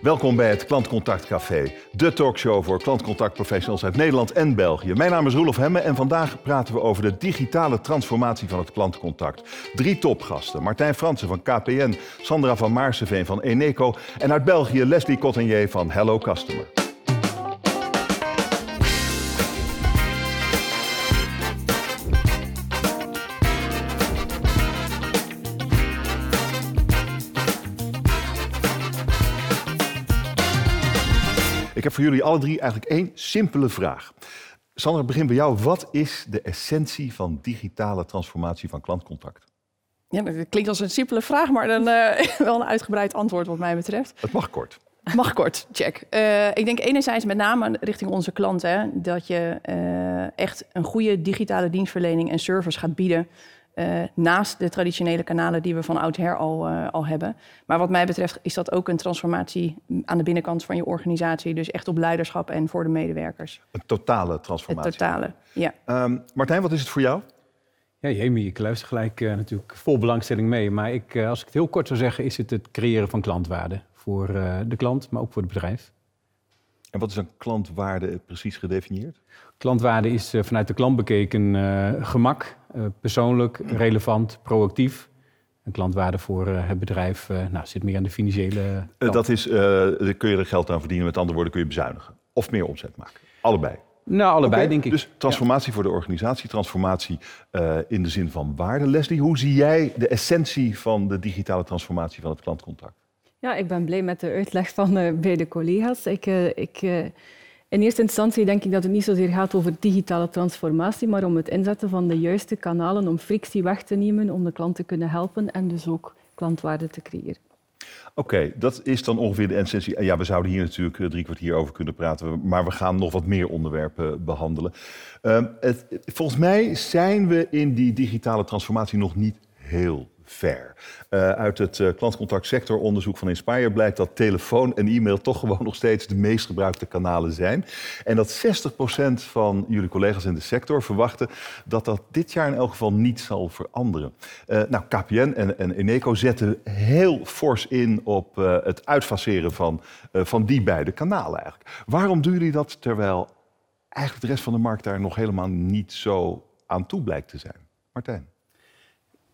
Welkom bij het Klantcontact Café, de talkshow voor klantcontactprofessionals uit Nederland en België. Mijn naam is Roelof Hemme en vandaag praten we over de digitale transformatie van het klantcontact. Drie topgasten, Martijn Fransen van KPN, Sandra van Maarseveen van Eneco en uit België Leslie Cottenier van Hello Customer. Voor jullie alle drie eigenlijk één simpele vraag. Sandra, begin bij jou. Wat is de essentie van digitale transformatie van klantcontact? Ja, dat klinkt als een simpele vraag, maar dan eh, wel een uitgebreid antwoord wat mij betreft. Het mag kort. Mag kort, check. Uh, ik denk enerzijds met name richting onze klanten... dat je uh, echt een goede digitale dienstverlening en service gaat bieden... Uh, naast de traditionele kanalen die we van oudsher al, uh, al hebben. Maar wat mij betreft is dat ook een transformatie aan de binnenkant van je organisatie. Dus echt op leiderschap en voor de medewerkers. Een totale transformatie. Een totale, ja. Um, Martijn, wat is het voor jou? Ja, Jamie, ik luister gelijk uh, natuurlijk vol belangstelling mee. Maar ik, als ik het heel kort zou zeggen, is het het creëren van klantwaarde. Voor de klant, maar ook voor het bedrijf. En wat is een klantwaarde precies gedefinieerd? Klantwaarde is uh, vanuit de klant bekeken uh, gemak, persoonlijk, relevant, proactief. Een klantwaarde voor het bedrijf nou, zit meer aan de financiële kant. dat is, kun je er geld aan verdienen, met andere woorden kun je bezuinigen. Of meer omzet maken. Allebei. Nou, allebei okay, denk ik. Dus transformatie ja. voor de organisatie, transformatie in de zin van waarde. Leslie, hoe zie jij de essentie van de digitale transformatie van het klantcontact? Ja, ik ben blij met de uitleg van uh, beide collega's. Ik, uh, ik, uh, in eerste instantie denk ik dat het niet zozeer gaat over digitale transformatie, maar om het inzetten van de juiste kanalen om frictie weg te nemen, om de klant te kunnen helpen en dus ook klantwaarde te creëren. Oké, dat is dan ongeveer de essentie. Ja, we zouden hier natuurlijk drie kwartier over kunnen praten, maar we gaan nog wat meer onderwerpen behandelen. Uh, het, volgens mij zijn we in die digitale transformatie nog niet heel Uh, uit het uh, klantcontactsectoronderzoek van Inspire blijkt dat telefoon en e-mail toch gewoon nog steeds de meest gebruikte kanalen zijn. En dat 60% van jullie collega's in de sector verwachten dat dat dit jaar in elk geval niet zal veranderen. Uh, nou, KPN en, en Eneco zetten heel fors in op het uitfaceren van, van die beide kanalen eigenlijk. Waarom doen jullie dat terwijl eigenlijk de rest van de markt daar nog helemaal niet zo aan toe blijkt te zijn? Martijn.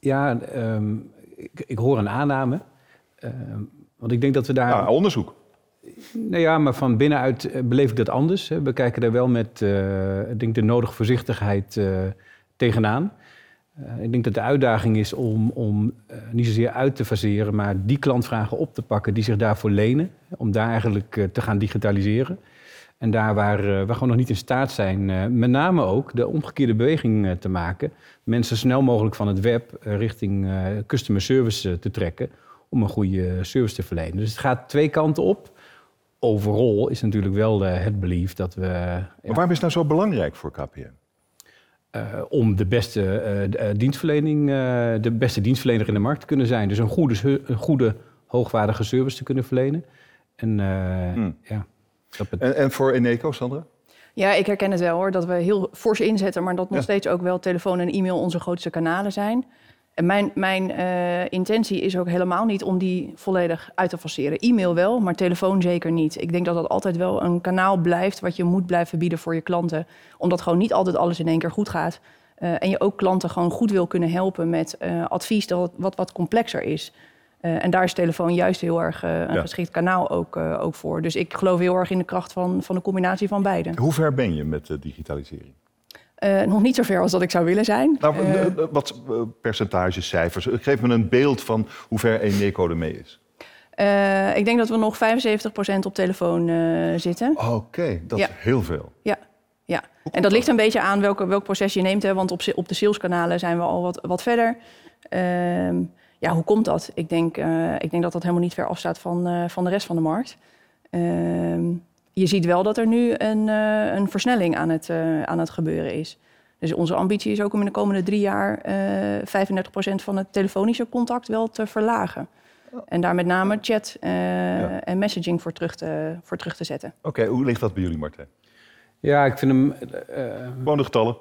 Ja, um, ik, ik, hoor een aanname. Uh, want ik denk dat we daar. Ja, onderzoek. Nou ja, maar van binnenuit beleef ik dat anders. We kijken daar wel met uh, ik denk de nodige voorzichtigheid uh, tegenaan. ik denk dat de uitdaging is om, om niet zozeer uit te faseren, maar die klantvragen op te pakken die zich daarvoor lenen. Om daar eigenlijk te gaan digitaliseren. En daar waar uh, we gewoon nog niet in staat zijn, uh, met name ook de omgekeerde beweging uh, te maken. Mensen snel mogelijk van het web richting customer service te trekken om een goede service te verlenen. Dus het gaat twee kanten op. Overal is natuurlijk wel het belief dat we. Maar waarom is het nou zo belangrijk voor KPN? om de beste dienstverlening, de beste dienstverlener in de markt te kunnen zijn. Dus een goede, een goede hoogwaardige service te kunnen verlenen. En hmm. ja. En, en, voor Eneco, Sandra? Ja, ik herken het wel hoor, dat we heel fors inzetten, maar dat nog ja. steeds ook wel telefoon en e-mail onze grootste kanalen zijn. En mijn, mijn uh, intentie is ook helemaal niet om die volledig uit te faceren. E-mail wel, maar telefoon zeker niet. Ik denk dat dat altijd wel een kanaal blijft wat je moet blijven bieden voor je klanten. Omdat gewoon niet altijd alles in één keer goed gaat. Uh, en je ook klanten gewoon goed wil kunnen helpen met uh, advies dat wat, wat complexer is. Uh, en daar is telefoon juist heel erg uh, een ja. geschikt kanaal ook, uh, ook voor. Dus ik geloof heel erg in de kracht van, van de combinatie van beide. Hoe ver ben je met de digitalisering? nog niet zo ver als dat ik zou willen zijn. Nou, wat percentages, cijfers? Geef me een beeld van hoe ver Eneco ermee is. ik denk dat we nog 75% op telefoon zitten. Oké, okay, dat ja. is heel veel. Ja, ja. en dat ligt een beetje aan welke, welk proces je neemt. Hè, want op, op de saleskanalen zijn we al wat, wat verder. Ehm, ja, hoe komt dat? Ik denk, uh, ik denk dat dat helemaal niet ver afstaat van, uh, van de rest van de markt. Uh, je ziet wel dat er nu een, uh, een versnelling aan het, aan het gebeuren is. Dus onze ambitie is ook om in de komende drie jaar 35% van het telefonische contact wel te verlagen. En daar met name chat ja. en messaging voor terug te, voor terug te zetten. Oké, okay, hoe ligt dat bij jullie, Martijn? Ja, ik vind hem... Gewoon de getallen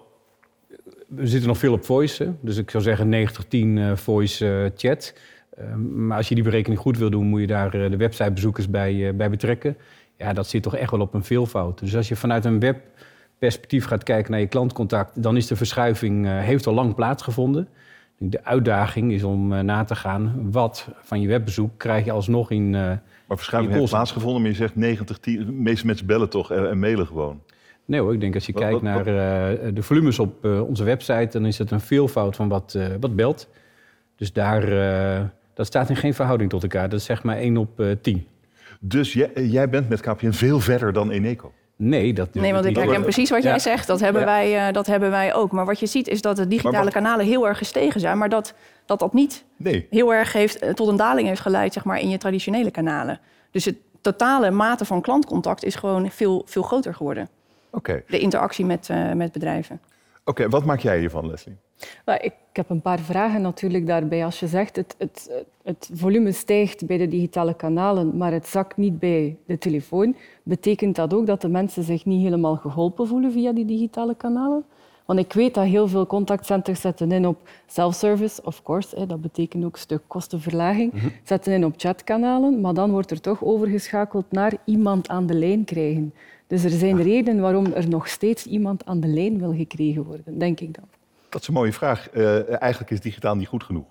we zitten nog veel op voice. Dus ik zou zeggen 90-10 uh, voice uh, chat. Ehm, maar als je die berekening goed wil doen, moet je daar eh, de websitebezoekers bij, eh, bij betrekken. Ja, dat zit toch echt wel op een veelvoud. Dus als je vanuit een webperspectief gaat kijken naar je klantcontact, dan is de verschuiving eh, heeft al lang plaatsgevonden. De uitdaging is om eh, na te gaan wat van je webbezoek krijg je alsnog in. eh, Maar verschuiving heeft plaatsgevonden, maar je zegt 90, 10. De meeste mensen bellen toch en, en mailen gewoon. Nee hoor, ik denk als je Wat- kijkt wat- naar eh, de volumes op eh, onze website, dan is het een veelvoud van wat, eh, wat belt. Dus daar, eh, dat staat in geen verhouding tot elkaar. Dat is zeg maar 1 op eh 10. Dus jij, jij bent met KPN veel verder dan Eneco. Nee, dat Nee, want ik herken precies wat Ja. jij zegt. Dat hebben, Ja. wij, eh, dat hebben wij ook. Maar wat je ziet is dat de digitale wat- kanalen heel erg gestegen zijn. Maar dat dat, dat niet Nee. heel erg heeft, tot een daling heeft geleid zeg maar, in je traditionele kanalen. Dus het totale mate van klantcontact is gewoon veel, veel groter geworden. Oké. De interactie met, eh, met bedrijven. Oké, wat maak jij hiervan, Leslie? Maar ik heb een paar vragen natuurlijk daarbij. Als je zegt het, het, het volume stijgt bij de digitale kanalen, maar het zakt niet bij de telefoon, betekent dat ook dat de mensen zich niet helemaal geholpen voelen via die digitale kanalen? Want ik weet dat heel veel contactcenters zetten in op self-service, of course. Hè, dat betekent ook een stuk kostenverlaging. Zetten in op chatkanalen, maar dan wordt er toch overgeschakeld naar iemand aan de lijn krijgen. Dus er zijn redenen waarom er nog steeds iemand aan de lijn wil gekregen worden, denk ik dan. Dat is een mooie vraag. Eh, eigenlijk is digitaal niet goed genoeg.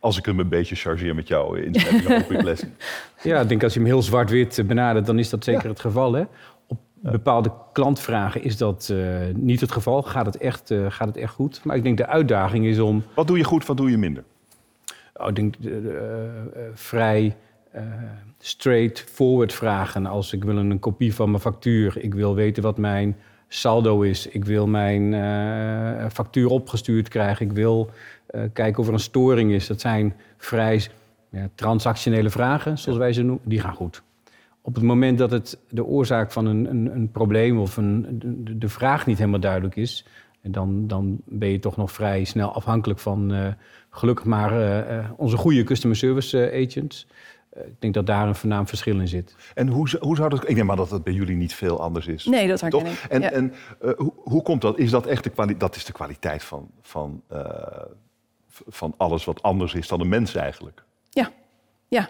Als ik hem een beetje chargeer met jou in ik, Leslie. Ja, ik denk als je hem heel zwart-wit eh, benadert, dan is dat zeker het geval. Hè? Op bepaalde klantvragen is dat eh, niet het geval. Gaat het, echt, eh, gaat het echt goed? Maar ik denk de uitdaging is om Wat doe je goed, wat doe je minder? oh, ik denk, vrij straightforward vragen. Als ik wil een kopie van mijn factuur, ik wil weten wat mijn saldo is, ik wil mijn eh, factuur opgestuurd krijgen, ik wil eh, kijken of er een storing is. Dat zijn vrij ja, transactionele vragen, zoals wij ze noemen, die gaan goed. Op het moment dat het de oorzaak van een, een, een probleem of een, de, de vraag niet helemaal duidelijk is, dan, dan ben je toch nog vrij snel afhankelijk van eh, gelukkig maar eh, eh, onze goede customer service eh, agents. Eh, ik denk dat daar een voornaam verschil in zit. En hoe, hoe zou dat... Ik neem maar dat het bij jullie niet veel anders is. Nee, dat herken Toch? ik. En, Ja. en eh, hoe, hoe komt dat? Is dat echt de, kwali dat is de kwaliteit van, van, eh, van alles wat anders is dan een mens eigenlijk? Ja, ja.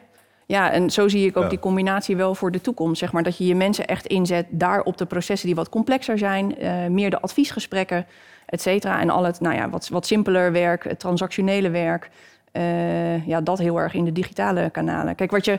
Ja, en zo zie ik ook Ja. die combinatie wel voor de toekomst. Zeg maar, dat je je mensen echt inzet daar op de processen die wat complexer zijn. eh, meer de adviesgesprekken, et cetera. En al het nou ja, wat, wat simpeler werk, het transactionele werk. Eh, ja, dat heel erg in de digitale kanalen. Kijk, wat je,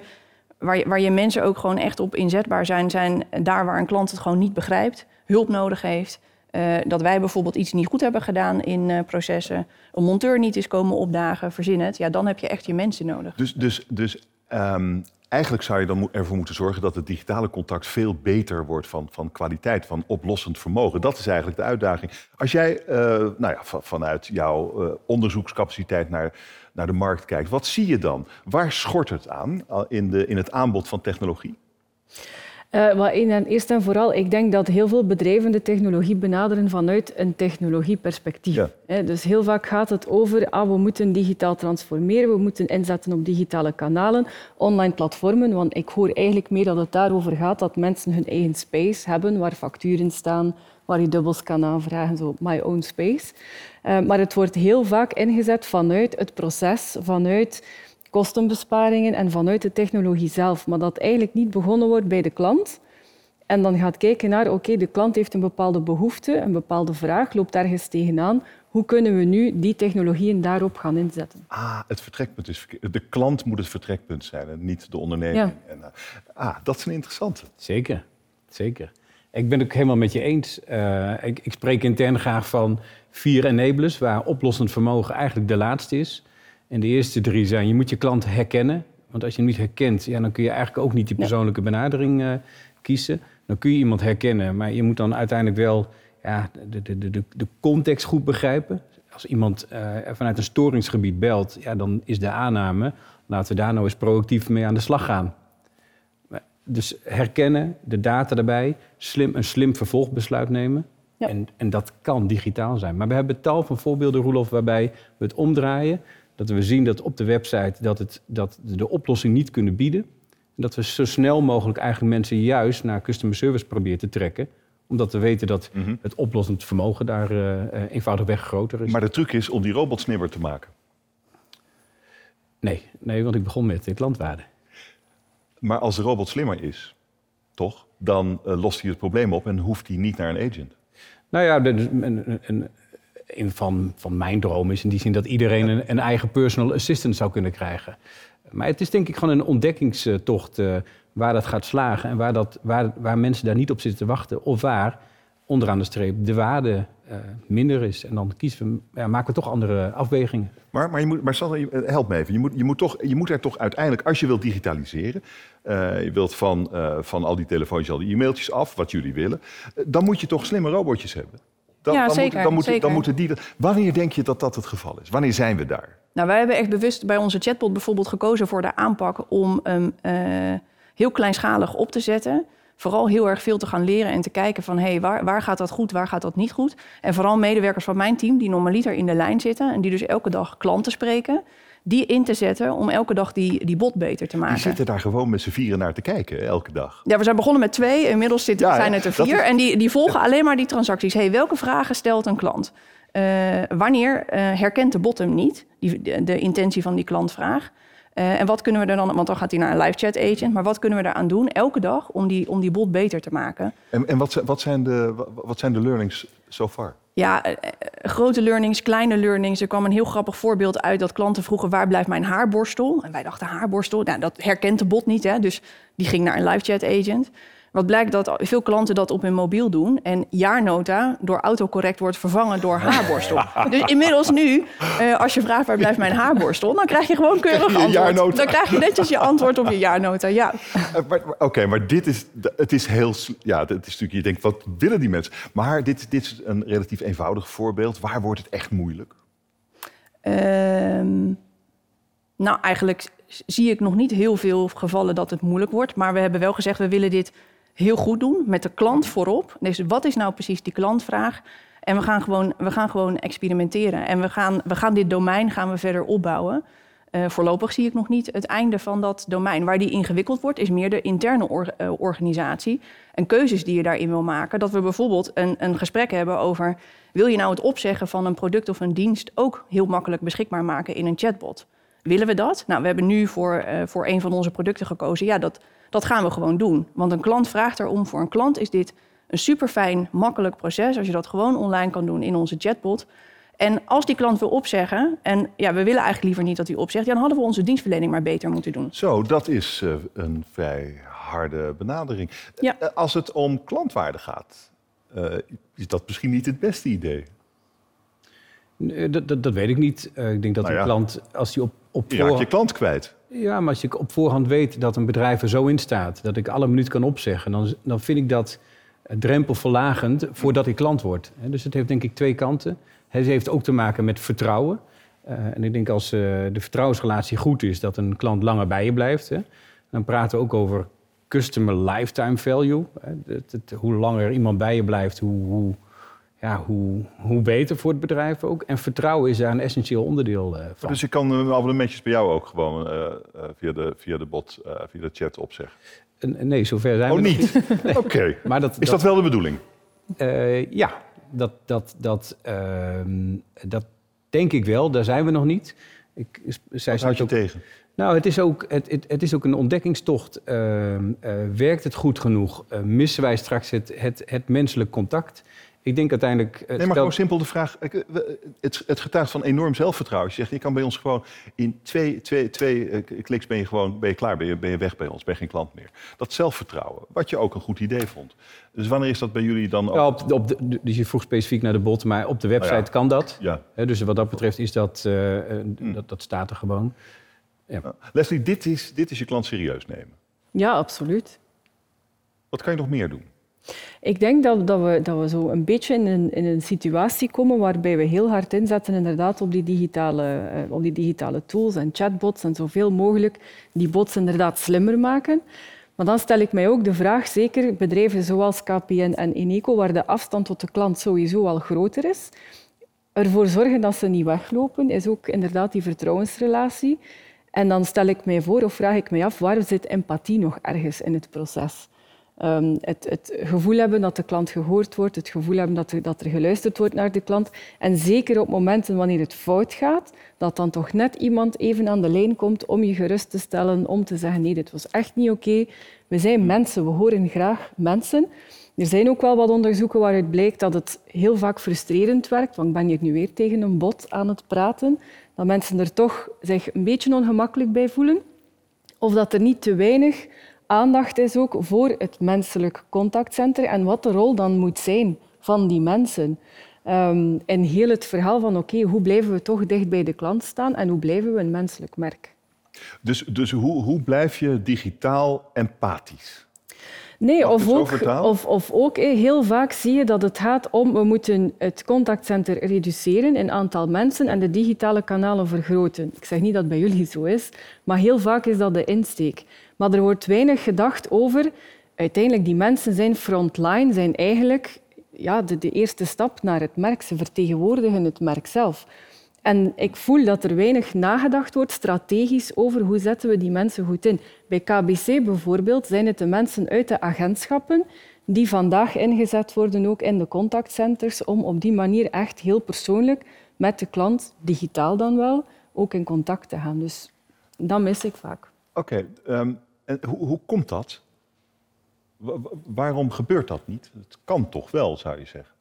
waar, je, waar je mensen ook gewoon echt op inzetbaar zijn... zijn daar waar een klant het gewoon niet begrijpt, hulp nodig heeft... eh, dat wij bijvoorbeeld iets niet goed hebben gedaan in eh, processen... een monteur niet is komen opdagen, verzin het... ja, dan heb je echt je mensen nodig. Dus, dus, dus ehm, eigenlijk zou je dan ervoor moeten zorgen dat het digitale contact veel beter wordt van, van kwaliteit, van oplossend vermogen. Dat is eigenlijk de uitdaging. Als jij eh, nou ja, van- vanuit jouw eh, onderzoekscapaciteit naar, naar de markt kijkt, wat zie je dan? Waar schort het aan al in, de, in het aanbod van technologie? Eh, maar eerst en vooral, ik denk dat heel veel bedrijven de technologie benaderen vanuit een technologieperspectief. Ja. Dus heel vaak gaat het over, ah, we moeten digitaal transformeren, we moeten inzetten op digitale kanalen, online platformen, want ik hoor eigenlijk meer dat het daarover gaat dat mensen hun eigen space hebben, waar facturen staan, waar je dubbels kan aanvragen, zo my own space. Eh, maar het wordt heel vaak ingezet vanuit het proces, vanuit kostenbesparingen en vanuit de technologie zelf. Maar dat eigenlijk niet begonnen wordt bij de klant. En dan gaat kijken naar, oké, de klant heeft een bepaalde behoefte, een bepaalde vraag, loopt ergens tegenaan. Hoe kunnen we nu die technologieën daarop gaan inzetten? Ah, het vertrekpunt is verkeerd. De klant moet het vertrekpunt zijn en niet de onderneming. En, eh, ah, dat is een interessante. Zeker, zeker. Ik ben het ook helemaal met je eens. Eh, ik, ik spreek intern graag van vier enablers, waar oplossend vermogen eigenlijk de laatste is. En de eerste drie zijn, je moet je klant herkennen. Want als je hem niet herkent, ja, dan kun je eigenlijk ook niet die persoonlijke benadering eh, kiezen. Dan kun je iemand herkennen, maar je moet dan uiteindelijk wel ja, de, de, de, de- context goed begrijpen. Als iemand eh, vanuit een storingsgebied belt, ja, dan is de aanname... laten we daar nou eens proactief mee aan de slag gaan. Dus herkennen, de data erbij, slim, een slim vervolgbesluit nemen. Ja. En, en dat kan digitaal zijn. Maar we hebben tal van voorbeelden, Roelof, waarbij we het omdraaien. Dat we zien dat op de website dat, het, dat de oplossing niet kunnen bieden. En dat we zo snel mogelijk eigenlijk mensen juist naar customer service proberen te trekken. Omdat we weten dat het oplossend vermogen daar eh, eh, eenvoudigweg groter is. Maar de truc is om die robot snibber te maken. Nee, nee, want ik begon met de klantwaarde. Maar als de robot slimmer is, toch? Dan uh, lost hij het probleem op en hoeft hij niet naar een agent. Nou ja, een, een, een, een van, van mijn droom is in die zin dat iedereen een, een, eigen personal assistant zou kunnen krijgen. Maar het is denk ik gewoon een ontdekkingstocht uh, waar dat gaat slagen en waar, dat, waar, waar mensen daar niet op zitten te wachten. Of waar onderaan de streep de waarde uh, minder is. En dan kiezen we, ja, maken we toch andere afwegingen. Maar, maar, je moet, maar Sandra, help me even. Je moet, je, moet toch, je moet er toch uiteindelijk, als je wilt digitaliseren... Uh, je wilt van, uh, van al die telefoontjes, al die e-mailtjes af, wat jullie willen... dan moet je toch slimme robotjes hebben. Dan, ja, dan zeker. Moet, dan, moet, zeker. dan moeten die... Wanneer denk je dat dat het geval is? Wanneer zijn we daar? Nou, wij hebben echt bewust bij onze chatbot bijvoorbeeld gekozen voor de aanpak... om hem heel kleinschalig op te zetten vooral heel erg veel te gaan leren en te kijken van hé, hey, waar, waar gaat dat goed, waar gaat dat niet goed. En vooral medewerkers van mijn team die normaliter in de lijn zitten en die dus elke dag klanten spreken, die in te zetten om elke dag die, die bot beter te maken. Die zitten daar gewoon met z'n vieren naar te kijken, elke dag. Ja, we zijn begonnen met twee, inmiddels zitten, Ja, zijn het er vier. is- En die, die volgen alleen maar die transacties. hey, welke vragen stelt een klant? Eh, wanneer eh, herkent de bot hem niet, die, de, de intentie van die klantvraag? Eh, en wat kunnen we er dan, want dan gaat hij naar een live chat agent, maar wat kunnen we eraan doen elke dag om die, om die bot beter te maken? En, en wat, zijn- wat, zijn de, wat- wat zijn de learnings so far? Ja, eh, eh, grote learnings, kleine learnings. Er kwam een heel grappig voorbeeld uit dat klanten vroegen... waar blijft mijn haarborstel? En wij dachten haarborstel, nou, dat herkent de bot niet. Hè? Dus die ging naar een live chat agent. Wat blijkt dat veel klanten dat op hun mobiel doen... en jaarnota door autocorrect wordt vervangen door haarborstel. Dus inmiddels nu, eh, als je vraagt waar blijft mijn haarborstel... dan krijg je gewoon keurig je antwoord. Dan krijg je netjes je antwoord op je jaarnota, ja. Eh, maar- Oké, maar dit is, het is heel, ja, het is natuurlijk, je denkt, wat willen die mensen? Maar dit, dit is een relatief eenvoudig voorbeeld. Waar wordt het echt moeilijk? Ehm, nou, eigenlijk zie ik nog niet heel veel gevallen dat het moeilijk wordt. Maar we hebben wel gezegd, we willen dit heel goed doen met de klant voorop. Dus wat is nou precies die klantvraag? En we gaan gewoon, we gaan gewoon experimenteren. En we gaan, we gaan dit domein gaan we verder opbouwen. Eh, voorlopig zie ik nog niet het einde van dat domein. Waar die ingewikkeld wordt, is meer de interne or- eh, organisatie. En keuzes die je daarin wil maken. Dat we bijvoorbeeld een, een gesprek hebben over... wil je nou het opzeggen van een product of een dienst... ook heel makkelijk beschikbaar maken in een chatbot? Willen we dat? Nou, we hebben nu voor, eh, voor een van onze producten gekozen. Ja, dat, dat gaan we gewoon doen. Want een klant vraagt erom. Voor een klant is dit een super fijn, makkelijk proces... als je dat gewoon online kan doen in onze chatbot... En als die klant wil opzeggen, en ja, we willen eigenlijk liever niet dat hij opzegt, ja, dan hadden we onze dienstverlening maar beter moeten doen. Zo, dat is eh, een vrij harde benadering. Ja. Eh, als het om klantwaarde gaat, is dat misschien niet het beste idee. Eh, Dat, dat, dat weet ik niet. Eh, ik denk dat Nou een klant, als die op, op Je raakt je voorhand... klant kwijt. Ja, maar als ik op voorhand weet dat een bedrijf er zo in staat... dat ik alle minuut kan opzeggen... dan, dan vind ik dat drempelverlagend voordat ik klant word. Dus het heeft denk ik twee kanten. Het heeft ook te maken met vertrouwen. Eh, en ik denk als de vertrouwensrelatie goed is... dat een klant langer bij je blijft. Hè. Dan praten we ook over customer lifetime value. Hè. Hoe langer iemand bij je blijft, hoe, hoe, ja, hoe, hoe beter voor het bedrijf ook. En vertrouwen is daar een essentieel onderdeel eh, van. Dus ik kan eh, abonnementjes bij jou ook gewoon eh, via, de, via de bot, via de chat opzeggen. En- Nee, zover zijn Oh, we nog niet? Oké. Maar dat, Is dat wel de bedoeling? Ja, dat, dat, dat, ehm, dat denk ik wel. Daar zijn we nog niet. Ik, zij Wat houd je ook, tegen? nou, het is ook, het, het, het is ook een ontdekkingstocht. Ehm, eh, werkt het goed genoeg? Missen wij straks het, het, het menselijk contact? Ik denk uiteindelijk... eh, Nee, maar stel- gewoon simpel de vraag. ik, eh, we- Het, het getuigt van enorm zelfvertrouwen. Je zegt, je kan bij ons gewoon in twee, twee, twee eh, kliks ben je gewoon ben je klaar, ben je, ben je weg bij ons, ben je geen klant meer. Dat zelfvertrouwen, wat je ook een goed idee vond. Dus wanneer is dat bij jullie dan ook? Ja, op, op de, dus je vroeg specifiek naar de bot, maar op de website ja. kan dat. Ja. Hè, dus wat dat betreft is dat, eh, eh, Hmm. dat, dat staat er gewoon. Uh, Leslie, dit is, dit is je klant serieus nemen. Ja, absoluut. Wat kan je nog meer doen? Ik denk dat, dat, we, dat we zo een beetje in een, in een situatie komen waarbij we heel hard inzetten inderdaad op die, digitale, eh, op die digitale tools en chatbots en zoveel mogelijk die bots inderdaad slimmer maken. Maar dan stel ik mij ook de vraag, zeker bedrijven zoals KPN en Eneco, waar de afstand tot de klant sowieso al groter is, ervoor zorgen dat ze niet weglopen, is ook inderdaad die vertrouwensrelatie. En dan stel ik mij voor of vraag ik mij af, waar zit empathie nog ergens in het proces? Ehm, het, het, gevoel hebben dat de klant gehoord wordt, het gevoel hebben dat er, dat er geluisterd wordt naar de klant. En zeker op momenten wanneer het fout gaat, dat dan toch net iemand even aan de lijn komt om je gerust te stellen, om te zeggen nee, dit was echt niet oké. We zijn mensen, we horen graag mensen. Er zijn ook wel wat onderzoeken waaruit blijkt dat het heel vaak frustrerend werkt, want ik ben hier nu weer tegen een bot aan het praten, dat mensen er toch zich een beetje ongemakkelijk bij voelen. Of dat er niet te weinig aandacht is ook voor het menselijk contactcenter en wat de rol dan moet zijn van die mensen. Um, in heel het verhaal van oké, hoe blijven we toch dicht bij de klant staan en hoe blijven we een menselijk merk. Dus, dus hoe, hoe blijf je digitaal empathisch? Nee, of ook, of, of ook heel vaak zie je dat het gaat om we moeten het contactcenter reduceren in aantal mensen en de digitale kanalen vergroten. Ik zeg niet dat bij jullie zo is, maar heel vaak is dat de insteek. Maar er wordt weinig gedacht over uiteindelijk die mensen zijn frontline, zijn eigenlijk ja, de, de eerste stap naar het merk. Ze vertegenwoordigen het merk zelf. En ik voel dat er weinig nagedacht wordt strategisch over hoe zetten we die mensen goed in. Bij KBC bijvoorbeeld zijn het de mensen uit de agentschappen die vandaag ingezet worden ook in de contactcenters om op die manier echt heel persoonlijk met de klant, digitaal dan wel, ook in contact te gaan. Dus dat mis ik vaak. Oké, ehm, en hoe, hoe komt dat? waarom gebeurt dat niet? Het kan toch wel, zou je zeggen?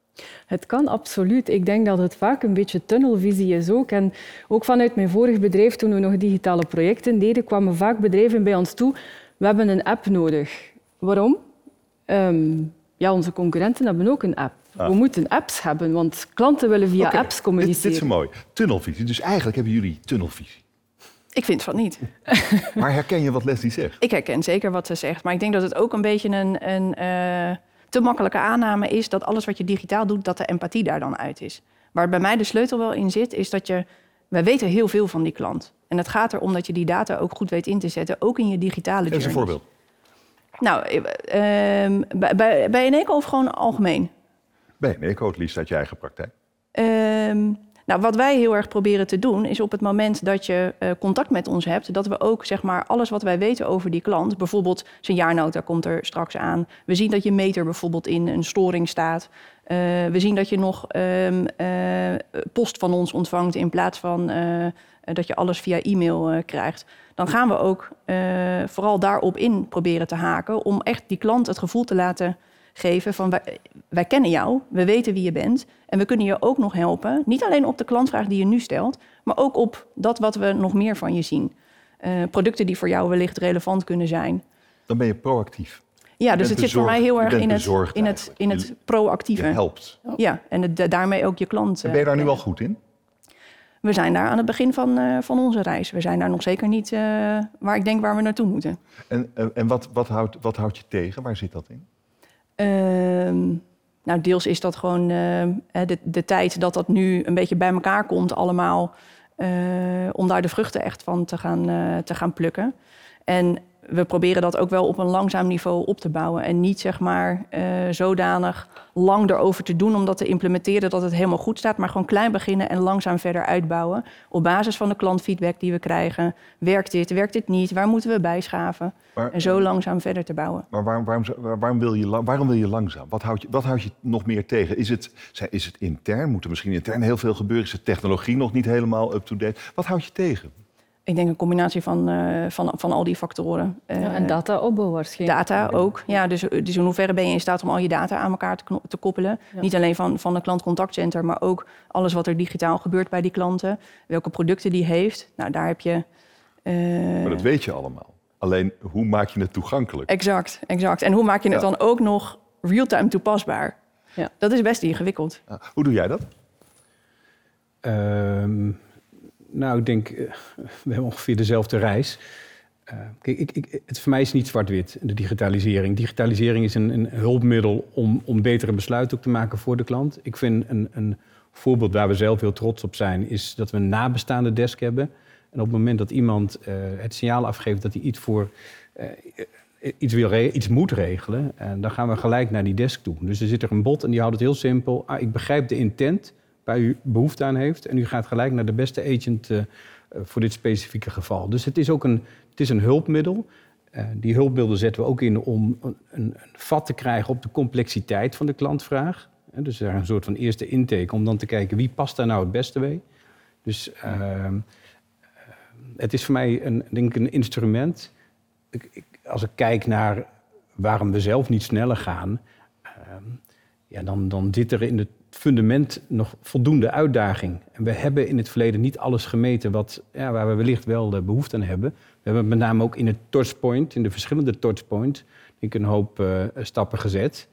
Het kan absoluut. Ik denk dat het vaak een beetje tunnelvisie is ook. En ook vanuit mijn vorig bedrijf, toen we nog digitale projecten deden, kwamen vaak bedrijven bij ons toe. We hebben een app nodig. Waarom? Ehm, ja, onze concurrenten hebben ook een app. Ah. We moeten apps hebben, want klanten willen via apps communiceren. Dit, dit is mooi. Tunnelvisie. Dus eigenlijk hebben jullie tunnelvisie. Ik vind van niet. maar herken je wat Leslie zegt? Ik herken zeker wat ze zegt. Maar ik denk dat het ook een beetje een, een uh, te makkelijke aanname is dat alles wat je digitaal doet, dat de empathie daar dan uit is. Waar bij mij de sleutel wel in zit, is dat je. Wij weten heel veel van die klant. En het gaat erom dat je die data ook goed weet in te zetten, ook in je digitale journey. een voorbeeld. Nou, uh, bij, bij, bij Eneco of gewoon algemeen? Bij Eneco, het liefst uit je eigen praktijk. Uh, nou, wat wij heel erg proberen te doen, is op het moment dat je uh, contact met ons hebt, dat we ook zeg maar alles wat wij weten over die klant, bijvoorbeeld zijn jaarnota komt er straks aan. We zien dat je meter bijvoorbeeld in een storing staat. Uh, we zien dat je nog um, post van ons ontvangt in plaats van dat je alles via e-mail krijgt. Dan gaan we ook vooral daarop in proberen te haken om echt die klant het gevoel te laten geven van wij, wij, kennen jou, we weten wie je bent en we kunnen je ook nog helpen. Niet alleen op de klantvraag die je nu stelt, maar ook op dat wat we nog meer van je zien. Uh, producten die voor jou wellicht relevant kunnen zijn. Dan ben je proactief. Ja, dus het zit voor mij heel erg in het, in het, in het proactieve. Je helpt. Ja, en het, daarmee ook je klant. En ben je daar nu al goed in? We zijn daar aan het begin van, uh, van onze reis. We zijn daar nog zeker niet waar ik denk waar we naartoe moeten. En, en wat, wat, houdt, wat houdt je tegen? Waar zit dat in? Ehm, nou, deels is dat gewoon uh, de, de, tijd dat dat nu een beetje bij elkaar komt allemaal... Uh, om daar de vruchten echt van te gaan, uh, te gaan plukken. En we proberen dat ook wel op een langzaam niveau op te bouwen. En niet zeg maar uh, zodanig lang erover te doen om dat te implementeren dat het helemaal goed staat. Maar gewoon klein beginnen en langzaam verder uitbouwen. Op basis van de klantfeedback die we krijgen. Werkt dit, werkt dit niet? Waar moeten we bijschaven? Maar, en zo langzaam verder te bouwen. Maar waarom, waarom, waarom, wil, je, waarom wil je langzaam? Wat houdt je, wat je nog meer tegen? Is het, is het intern? Moet er misschien intern heel veel gebeuren? Is de technologie nog niet helemaal up-to-date? Wat houdt je tegen? Ik denk een combinatie van, uh, van, van al die factoren. Uh, ja, en data opbouw waarschijnlijk. Data ook. Ja, dus, dus in hoeverre ben je in staat om al je data aan elkaar te, te koppelen? Ja. Niet alleen van, van de klantcontactcenter, maar ook alles wat er digitaal gebeurt bij die klanten. Welke producten die heeft. Nou, daar heb je. Uh... Maar dat weet je allemaal. Alleen hoe maak je het toegankelijk? Exact, exact. En hoe maak je het ja. dan ook nog real-time toepasbaar? Ja. Dat is best ingewikkeld. Hoe doe jij dat? Um nou, ik denk, uh, we hebben ongeveer dezelfde reis. Uh, kijk, ik, ik, het voor mij is niet zwart-wit, de digitalisering. Digitalisering is een, een, hulpmiddel om, om betere besluiten ook te maken voor de klant. Ik vind een, een voorbeeld waar we zelf heel trots op zijn, is dat we een nabestaande desk hebben. En op het moment dat iemand uh, het signaal afgeeft dat hij iets voor iets, wil iets moet regelen, en dan gaan we gelijk naar die desk toe. Dus er zit er een bot en die houdt het heel simpel. Ah, ik begrijp de intent, waar u behoefte aan heeft. En u gaat gelijk naar de beste agent uh, voor dit specifieke geval. Dus het is ook een, het is een hulpmiddel. Uh, die hulpbeelden zetten we ook in om een, een, vat te krijgen op de complexiteit van de klantvraag. Dus daar een soort van eerste intake om dan te kijken wie past daar nou het beste bij. Dus uh, het is voor mij een, denk ik een instrument. Ik, als ik kijk naar waarom we zelf niet sneller gaan, ehm, ja, dan, dan zit er in het fundament nog voldoende uitdaging. En we hebben in het verleden niet alles gemeten wat, ja, waar we wellicht wel de behoefte aan hebben. We hebben met name ook in het touchpoint, in de verschillende touchpoints, ik een hoop uh, stappen gezet.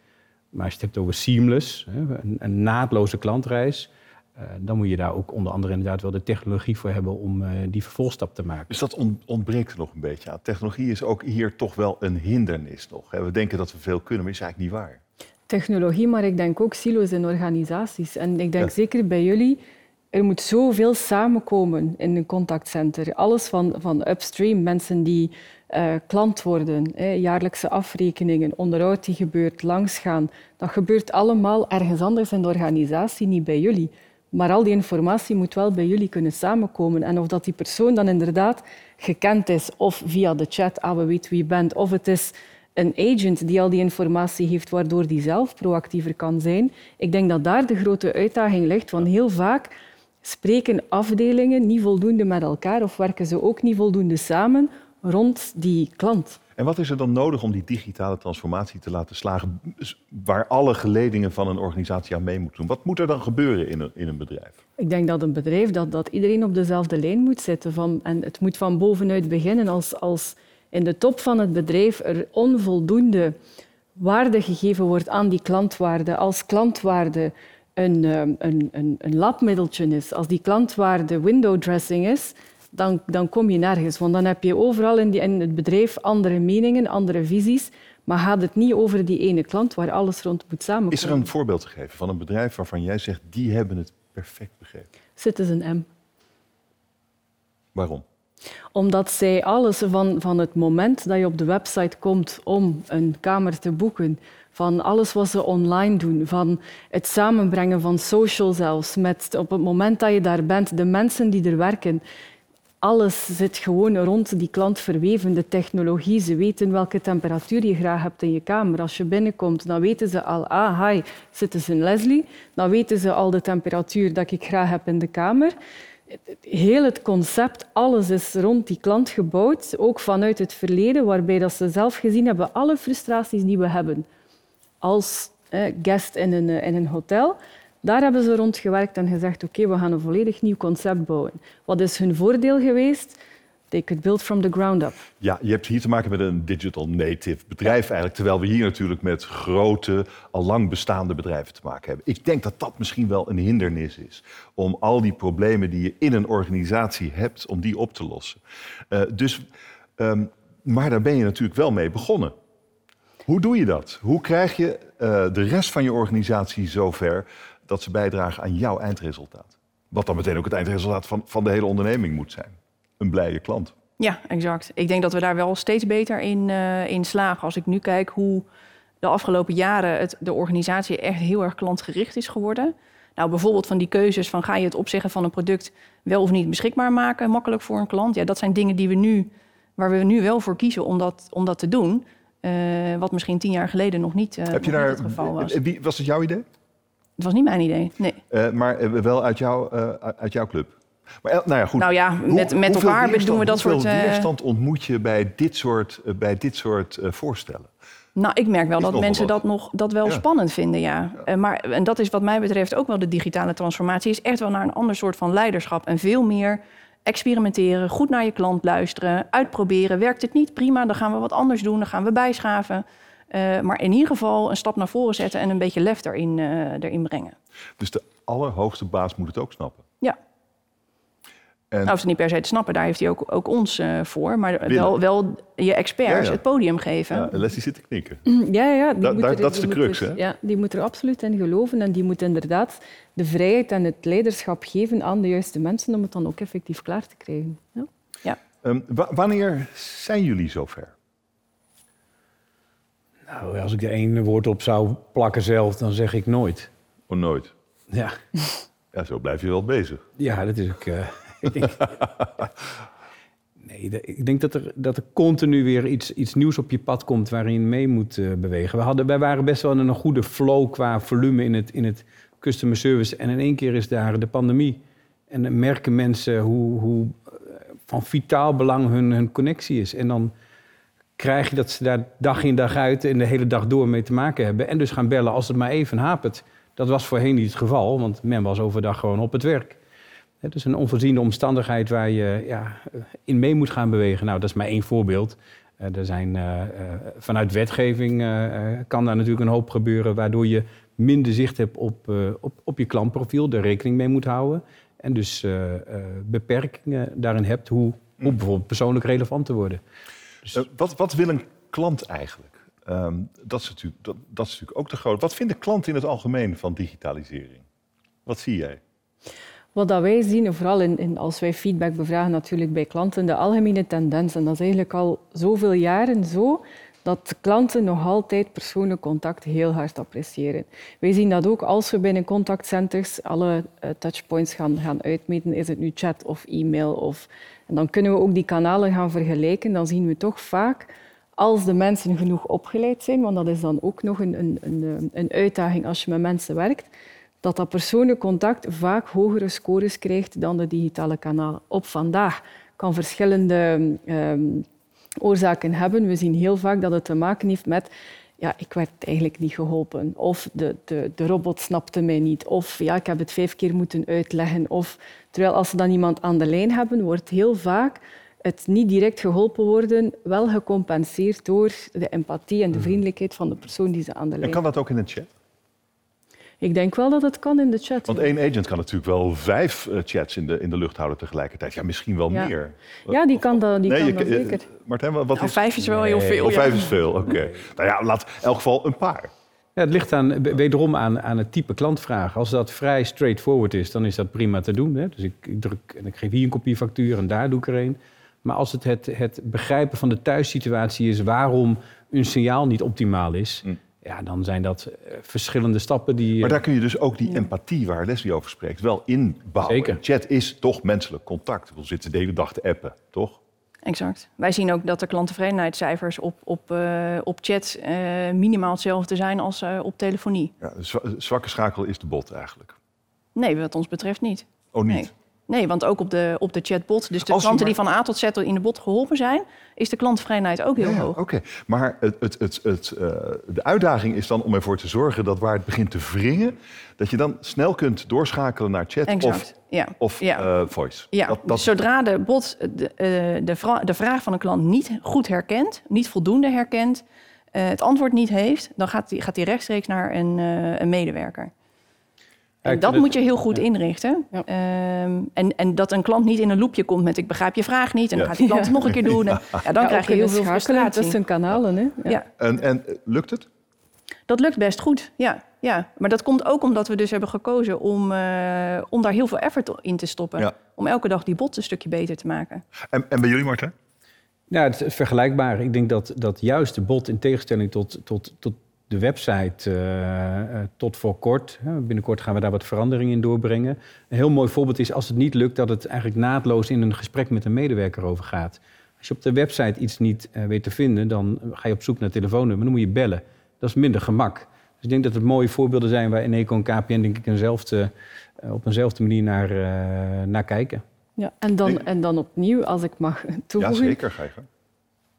Maar als je het hebt over seamless, een, een, naadloze klantreis, uh, dan moet je daar ook onder andere inderdaad wel de technologie voor hebben om die vervolgstap te maken. Dus dat ontbreekt er nog een beetje aan. Technologie is ook hier toch wel een hindernis nog. We denken dat we veel kunnen, maar is eigenlijk niet waar technologie, maar ik denk ook silo's in organisaties. En ik denk zeker bij jullie, er moet zoveel samenkomen in een contactcenter. Alles van, van upstream, mensen die uh, klant worden, hè, jaarlijkse afrekeningen, onderhoud die gebeurt, langsgaan. Dat gebeurt allemaal ergens anders in de organisatie, niet bij jullie. Maar al die informatie moet wel bij jullie kunnen samenkomen. En of dat die persoon dan inderdaad gekend is, of via de chat, ah, we weten wie je bent, of het is een agent die al die informatie heeft, waardoor die zelf proactiever kan zijn. Ik denk dat daar de grote uitdaging ligt, want heel vaak spreken afdelingen niet voldoende met elkaar of werken ze ook niet voldoende samen rond die klant. En wat is er dan nodig om die digitale transformatie te laten slagen, waar alle geledingen van een organisatie aan mee moeten doen? Wat moet er dan gebeuren in een, in een bedrijf? Ik denk dat een bedrijf dat, dat iedereen op dezelfde lijn moet zitten. Van, en het moet van bovenuit beginnen als, als in de top van het bedrijf er onvoldoende waarde gegeven wordt aan die klantwaarde, als klantwaarde een, ehm, een, een, een labmiddeltje is, als die klantwaarde window dressing is, dan, dan kom je nergens. Want dan heb je overal in, die, in het bedrijf andere meningen, andere visies, maar gaat het niet over die ene klant waar alles rond moet samenkomen. Is er een voorbeeld te geven van een bedrijf waarvan jij zegt, die hebben het perfect begrepen? Citizen M. Waarom? Omdat zij alles van, van het moment dat je op de website komt om een kamer te boeken, van alles wat ze online doen, van het samenbrengen van social zelfs, met op het moment dat je daar bent, de mensen die er werken, alles zit gewoon rond die klant verweven. De technologie, ze weten welke temperatuur je graag hebt in je kamer. Als je binnenkomt, dan weten ze al, ah, hi, Citizen Leslie. Dan weten ze al de temperatuur dat ik graag heb in de kamer heel het concept, alles is rond die klant gebouwd, ook vanuit het verleden, waarbij dat ze zelf gezien hebben alle frustraties die we hebben als eh, guest in een, in een hotel. Daar hebben ze rond gewerkt en gezegd, oké, we gaan een volledig nieuw concept bouwen. Wat is hun voordeel geweest? They could build from the ground up. Ja, je hebt hier te maken met een digital native bedrijf eigenlijk, terwijl we hier natuurlijk met grote, al lang bestaande bedrijven te maken hebben. Ik denk dat dat misschien wel een hindernis is om al die problemen die je in een organisatie hebt, om die op te lossen. Uh, dus, um, maar daar ben je natuurlijk wel mee begonnen. Hoe doe je dat? Hoe krijg je uh, de rest van je organisatie zover dat ze bijdragen aan jouw eindresultaat? Wat dan meteen ook het eindresultaat van, van de hele onderneming moet zijn een blije klant. Ja, exact. Ik denk dat we daar wel steeds beter in, uh, in slagen. Als ik nu kijk hoe de afgelopen jaren het, de organisatie echt heel erg klantgericht is geworden. Nou, bijvoorbeeld van die keuzes van ga je het opzeggen van een product wel of niet beschikbaar maken, makkelijk voor een klant. Ja, dat zijn dingen die we nu, waar we nu wel voor kiezen om dat, om dat te doen. Uh, wat misschien tien jaar geleden nog niet, uh, Heb je daar, het geval was. Wie, was het jouw idee? Het was niet mijn idee, nee. maar wel uit, jou, uit jouw club? Maar, eh, nou ja, goed. Nou ja, met, met elkaar doen we dat soort... Hoeveel weerstand ontmoet je bij dit soort, uh, bij dit soort uh, voorstellen? Nou, ik merk wel dat mensen dat, nog, dat wel ja. spannend vinden, ja. ja. Uh, maar, en dat is wat mij betreft ook wel de digitale transformatie... is echt wel naar een ander soort van leiderschap. En veel meer experimenteren, goed naar je klant luisteren... uitproberen. Werkt het niet? Prima, dan gaan we wat anders doen. Dan gaan we bijschaven. Uh, maar in ieder geval een stap naar voren zetten... en een beetje lef erin, erin brengen. Dus de allerhoogste baas moet het ook snappen? Ja. En... Nou, ze niet per se te snappen, daar heeft hij ook, ook ons uh, voor. Maar wel, wel je experts ja, ja. het podium geven. Ja, Leslie zit te knikken. Ja, ja. Die da, moet daar, er, dat is de crux, er, hè? Ja, die moet er absoluut in geloven. En die moet inderdaad de vrijheid en het leiderschap geven aan de juiste mensen... om het dan ook effectief klaar te krijgen. Ja. ja. Um, wanneer zijn jullie zover? Nou, als ik er één woord op zou plakken zelf, dan zeg ik nooit. Oh, nooit? Ja. Ja, zo blijf je wel bezig. Ja, dat is ook... Uh... Nee, de- ik denk dat er, dat er continu weer iets, iets nieuws op je pad komt waarin je mee moet eh, bewegen. We hadden, wij waren best wel in een goede flow qua volume in het, in het customer service. En in één keer is daar de pandemie. En dan merken mensen hoe, hoe eh, van vitaal belang hun, hun connectie is. En dan krijg je dat ze daar dag in dag uit en de hele dag door mee te maken hebben. En dus gaan bellen als het maar even hapert. Dat was voorheen niet het geval, want men was overdag gewoon op het werk. Hè, dus een onvoorziene omstandigheid waar je ja, in mee moet gaan bewegen. Nou, dat is maar één voorbeeld. Eh, er zijn, eh, eh, vanuit wetgeving eh, eh, kan daar natuurlijk een hoop gebeuren... waardoor je minder zicht hebt op, eh, op, op je klantprofiel, er rekening mee moet houden. En dus eh, eh, beperkingen daarin hebt hoe, hoe bijvoorbeeld persoonlijk relevant te worden. Eh, wat, wat wil een klant eigenlijk? Ehm, dat, is natuurlijk, dat, dat is natuurlijk ook de grote. Wat vindt de klant in het algemeen van digitalisering? Wat zie jij? Wat dat wij zien, vooral in, in, als wij feedback bevragen natuurlijk bij klanten, de algemene tendens, en dat is eigenlijk al zoveel jaren zo, dat klanten nog altijd persoonlijk contact heel hard appreciëren. Wij zien dat ook als we binnen contactcenters alle eh, touchpoints gaan, gaan uitmeten, is het nu chat of e-mail. Of, en dan kunnen we ook die kanalen gaan vergelijken. Dan zien we toch vaak, als de mensen genoeg opgeleid zijn, want dat is dan ook nog een, een, een, een uitdaging als je met mensen werkt, dat dat persoonlijk contact vaak hogere scores krijgt dan de digitale kanalen. Op vandaag kan verschillende ehm, oorzaken hebben. We zien heel vaak dat het te maken heeft met ja, ik werd eigenlijk niet geholpen. Of de, de, de robot snapte mij niet. Of ja, ik heb het vijf keer moeten uitleggen. Of, terwijl als ze dan iemand aan de lijn hebben, wordt heel vaak het niet direct geholpen worden wel gecompenseerd door de empathie en de vriendelijkheid van de persoon die ze aan de En lijn kan dat ook in een chat? Ik denk wel dat het kan in de chat. Want één agent kan natuurlijk wel vijf eh, chats in de, in de lucht houden tegelijkertijd. Ja, misschien wel Ja. meer. Ja, die kan dat, die Nee, kan je- dat eh, zeker. Martijn, wat Nou, is... vijf is wel heel veel. Oh, ja. vijf is veel, oké. Nou ja, laat in elk geval een paar. Ja, het ligt aan, wederom aan, aan het type klantvraag. Als dat vrij straightforward is, dan is dat prima te doen. Hè? Dus ik, ik druk en ik geef hier een kopie factuur en daar doe ik er een. Maar als het, het het begrijpen van de thuissituatie is waarom een signaal niet optimaal is, Mm. Ja, dan zijn dat eh, verschillende stappen die. Maar eh, daar kun je dus ook die empathie waar Leslie over spreekt wel inbouwen. Zeker. Chat is toch menselijk contact. We zitten de hele dag te appen, toch? Exact. Wij zien ook dat de klanttevredenheidscijfers op, op, eh, op chat eh, minimaal hetzelfde zijn als eh, op telefonie. Ja, zwakke schakel is de bot eigenlijk. Nee, wat ons betreft niet. Oh, niet? Nee. Nee, want ook op de, op de chatbot, dus de Als klanten maar- die van A tot Z in de bot geholpen zijn, is de klanttevredenheid ook heel Ja, hoog. Oké, maar het, het, het, het, eh, de uitdaging is dan om ervoor te zorgen dat waar het begint te wringen, dat je dan snel kunt doorschakelen naar chat Exact. of, ja. of Ja. eh, voice. Ja, Dat, dat, zodra de bot de, eh, de, vra- de vraag van een klant niet goed herkent, niet voldoende herkent, het antwoord niet heeft, dan gaat die, gaat die rechtstreeks naar een, een medewerker. En dat moet je heel goed inrichten. Ja. Ehm, en, en dat een klant niet in een loopje komt met ik begrijp je vraag niet. En dan Ja. gaat die klant het nog een keer doen. En, ja, dan Ja, krijg je heel veel frustratie. tussen kanalen. Hè? Ja. Ja, en, en eh, lukt het? dat lukt best goed. Ja, ja. Maar dat komt ook omdat we dus hebben gekozen om, eh, om daar heel veel effort in te stoppen. Ja. Om elke dag die bot een stukje beter te maken. En, en bij jullie, Martijn? Ja, het is vergelijkbaar. Ik denk dat, dat juist de bot in tegenstelling tot, tot, tot de website eh, eh, tot voor kort, hè, binnenkort gaan we daar wat veranderingen in doorbrengen. Een heel mooi voorbeeld is als het niet lukt dat het eigenlijk naadloos in een gesprek met een medewerker over gaat. Als je op de website iets niet eh, weet te vinden, dan ga je op zoek naar telefoonnummer, dan moet je bellen. Dat is minder gemak. Dus ik denk dat het mooie voorbeelden zijn waar Eneco en KPN denk ik eenzelfde, op eenzelfde manier naar, eh, naar kijken. Ja. En, dan, en dan opnieuw, als ik mag Ja, toevoegen. zeker. Ga je gang.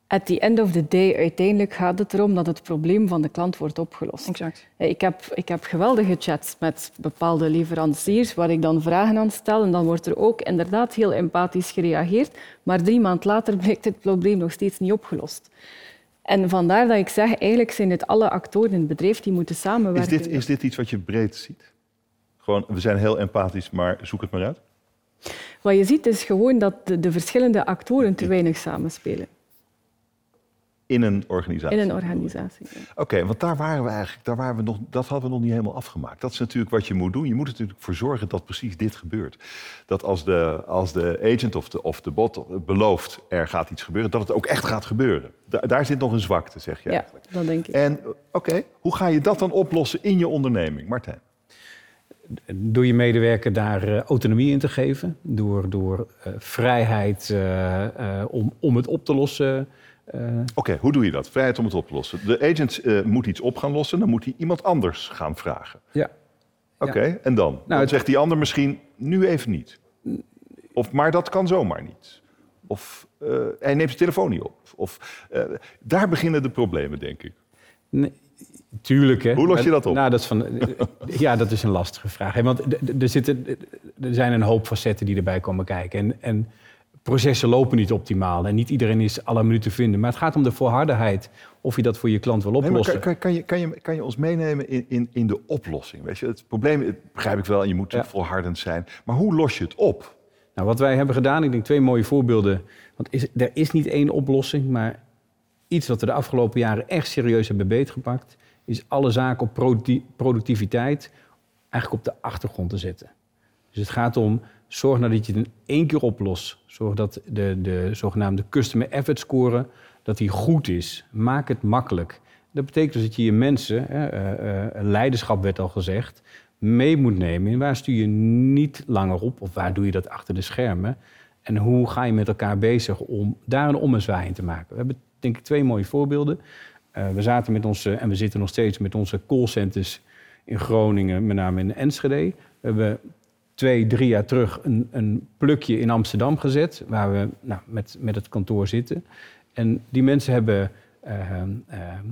At the end of the day, uiteindelijk gaat het erom dat het probleem van de klant wordt opgelost. Exact. Ik heb, ik heb geweldige chats met bepaalde leveranciers waar ik dan vragen aan stel. En dan wordt er ook inderdaad heel empathisch gereageerd. Maar drie maanden later blijkt het probleem nog steeds niet opgelost. En vandaar dat ik zeg, eigenlijk zijn het alle actoren in het bedrijf die moeten Is samenwerken. dit, is dit iets wat je breed ziet? Gewoon, we zijn heel empathisch, maar zoek het maar uit. Wat je ziet is gewoon dat de, de verschillende actoren te weinig samenspelen In een organisatie. in een organisatie. Oké, want daar waren we eigenlijk, daar waren we nog, dat hadden we nog niet helemaal afgemaakt. Dat is natuurlijk wat je moet doen. Je moet er natuurlijk voor zorgen dat precies dit gebeurt. Dat als de, als de agent of de, of de bot belooft er gaat iets gebeuren, dat het ook echt gaat gebeuren. Da- daar zit nog een zwakte, zeg je Ja, eigenlijk. dat denk ik. En oké, hoe ga je dat dan oplossen in je onderneming, Martijn? door je medewerker daar eh, autonomie in te geven, door, door eh, vrijheid eh, eh, om, om het op te lossen. Eh, Oké, hoe doe je dat? Vrijheid om het op te lossen. De agent eh, moet iets op gaan lossen, dan moet hij iemand anders gaan vragen. ja. Oké, en dan? dan het- zegt die ander misschien nu even niet. Of maar dat kan zomaar niet. Of eh, hij neemt zijn telefoon niet op. Of, daar beginnen de problemen, denk ik. Nee, tuurlijk, hè. Hoe los je dat op? Nou, dat is van, ja, dat is een lastige vraag. Hè? Want er, zitten, er zijn een hoop facetten die erbij komen kijken. En, en processen lopen niet optimaal. En niet iedereen is alle minuten te vinden. Maar het gaat om de volhardheid. Of je dat voor je klant wil oplossen. kan, kan, kan, je, kan, je, kan je ons meenemen in, in, in de oplossing? Weet je, het probleem het begrijp ik wel en je moet Ja. volhardend zijn. Maar hoe los je het op? Nou, wat wij hebben gedaan, ik denk twee mooie voorbeelden. Want is, er is niet één oplossing, maar iets wat we de afgelopen jaren echt serieus hebben beetgepakt, is alle zaken op producti- productiviteit eigenlijk op de achtergrond te zetten. Dus het gaat om, zorg nou dat je het in één keer oplost. Zorg dat de, de zogenaamde customer effort score, dat die goed is. Maak het makkelijk. Dat betekent dus dat je je mensen, hè, eh, eh, leiderschap werd al gezegd, mee moet nemen. En waar stuur je niet langer op of waar doe je dat achter de schermen? En hoe ga je met elkaar bezig om daar een ommezwaai in te maken? We hebben denk ik twee mooie voorbeelden. Eh, we zaten met onze, en we zitten nog steeds met onze callcenters in Groningen, met name in Enschede. We hebben twee, drie jaar terug een, een plukje in Amsterdam gezet, waar we nou, met, met het kantoor zitten. En die mensen hebben eh, eh,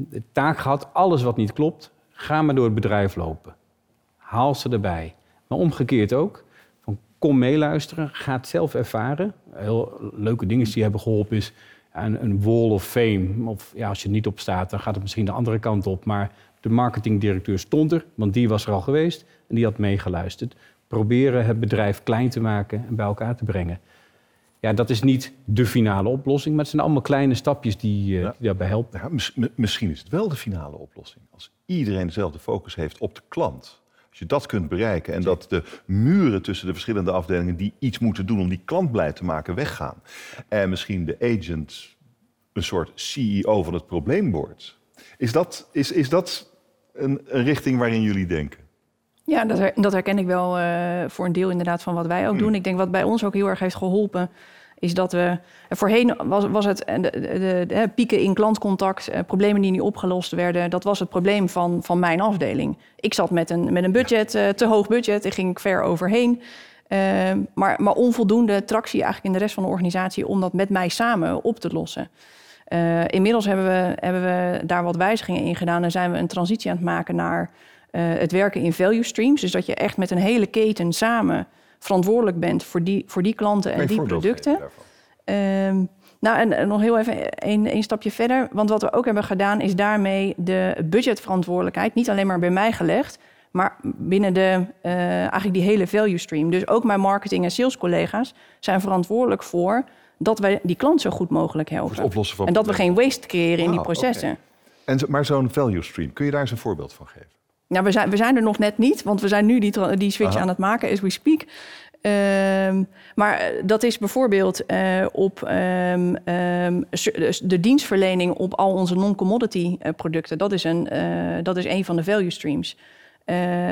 de taak gehad, alles wat niet klopt, ga maar door het bedrijf lopen. Haal ze erbij. Maar omgekeerd ook, van kom meeluisteren, ga het zelf ervaren. Heel leuke dingen die hebben geholpen is een, een wall of fame. Of ja, als je er niet op staat, dan gaat het misschien de andere kant op. Maar de marketingdirecteur stond er, want die was er al geweest en die had meegeluisterd. Proberen het bedrijf klein te maken en bij elkaar te brengen. Ja, dat is niet de finale oplossing, maar het zijn allemaal kleine stapjes die, eh, Ja. die daarbij helpen. Mis- mi- misschien is het wel de finale oplossing. Als iedereen dezelfde focus heeft op de klant. Als je dat kunt bereiken en dat de muren tussen de verschillende afdelingen die iets moeten doen om die klant blij te maken weggaan. En misschien de agent een soort CEO van het probleem wordt. Is dat, is, is dat een, een richting waarin jullie denken? Ja, dat, her- dat herken ik wel eh, voor een deel inderdaad van wat wij ook doen. Ik denk wat bij ons ook heel erg heeft geholpen, is dat we... Voorheen was, was het eh, de, de, de, de pieken in klantcontact, eh, problemen die niet opgelost werden. Dat was het probleem van, van mijn afdeling. Ik zat met een, met een budget, eh, te hoog budget, daar ging ik ver overheen. Eh, maar, maar onvoldoende tractie eigenlijk in de rest van de organisatie om dat met mij samen op te lossen. Eh, inmiddels hebben we, hebben we daar wat wijzigingen in gedaan en zijn we een transitie aan het maken naar eh, het werken in value streams. Dus dat je echt met een hele keten samen verantwoordelijk bent voor die, voor die klanten en die producten. Ehm, nou, en, en nog heel even een, een stapje verder. Want wat we ook hebben gedaan, is daarmee de budgetverantwoordelijkheid niet alleen maar bij mij gelegd, maar binnen de, eh, eigenlijk die hele value stream. Dus ook mijn marketing- en salescollega's zijn verantwoordelijk voor dat wij die klant zo goed mogelijk helpen. het oplossen van En dat we geen waste creëren in die processen. En, maar zo'n value stream, kun je daar eens een voorbeeld van geven? Nou, we zijn, we zijn er nog net niet, want we zijn nu die, die switch Aha. aan het maken as we speak. Ehm, maar eh, dat is bijvoorbeeld eh, op ehm, ehm, dus de dienstverlening op al onze non-commodity eh, producten. Dat is, een, dat is een van de value streams.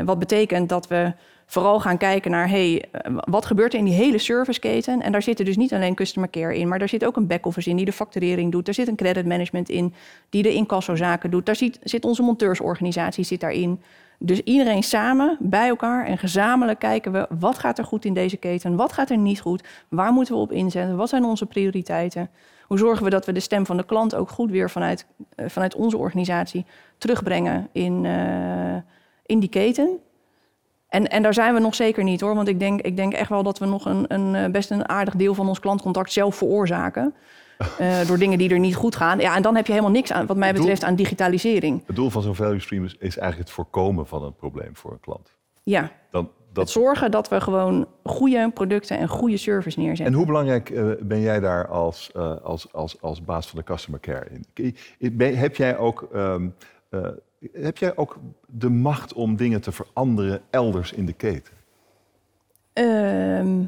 Wat betekent dat we vooral gaan kijken naar... hey, eh, wat gebeurt er in die hele serviceketen? En daar zitten dus niet alleen customer care in... maar daar zit ook een back-office in die de facturering doet. Daar zit een credit management in die de incassozaken doet. Daar zit, zit onze monteursorganisatie zit daarin. Dus iedereen samen, bij elkaar en gezamenlijk kijken we... wat gaat er goed in deze keten? Wat gaat er niet goed? Waar moeten we op inzetten? Wat zijn onze prioriteiten? Hoe zorgen we dat we de stem van de klant ook goed weer vanuit, eh, vanuit onze organisatie terugbrengen in, eh, in die keten? En, en daar zijn we nog zeker niet hoor. Want ik denk, ik denk echt wel dat we nog een, een, eh, best een aardig deel van ons klantcontact zelf veroorzaken. eh, door dingen die er niet goed gaan. Ja, en dan heb je helemaal niks aan, wat mij doel- betreft, aan digitalisering. Het doel van zo'n value stream is, is eigenlijk het voorkomen van een probleem voor een klant. Ja, Dan, het dat, zorgen dat we gewoon goede producten en goede service en neerzetten. hoe belangrijk eh, ben jij daar als, eh, als, als, als baas van de customer care in? Ben- heb, jij ook, ehm, eh, heb jij ook de macht om dingen te veranderen elders in de keten? Ehm,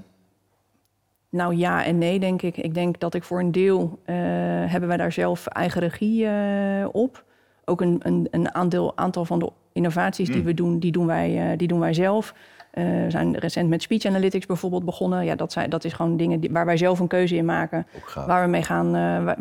nou ja en nee, denk ik. Ik denk dat ik voor een deel eh, hebben wij daar zelf eigen regie eh, op. Ook een, een, een aandeel, aantal van de innovaties die Mm. we doen, die doen wij, eh, die doen wij zelf. We zijn recent met speech analytics bijvoorbeeld begonnen. Ja, dat, zijn, dat is gewoon dingen die, waar wij zelf een keuze in maken. Waar we, mee gaan,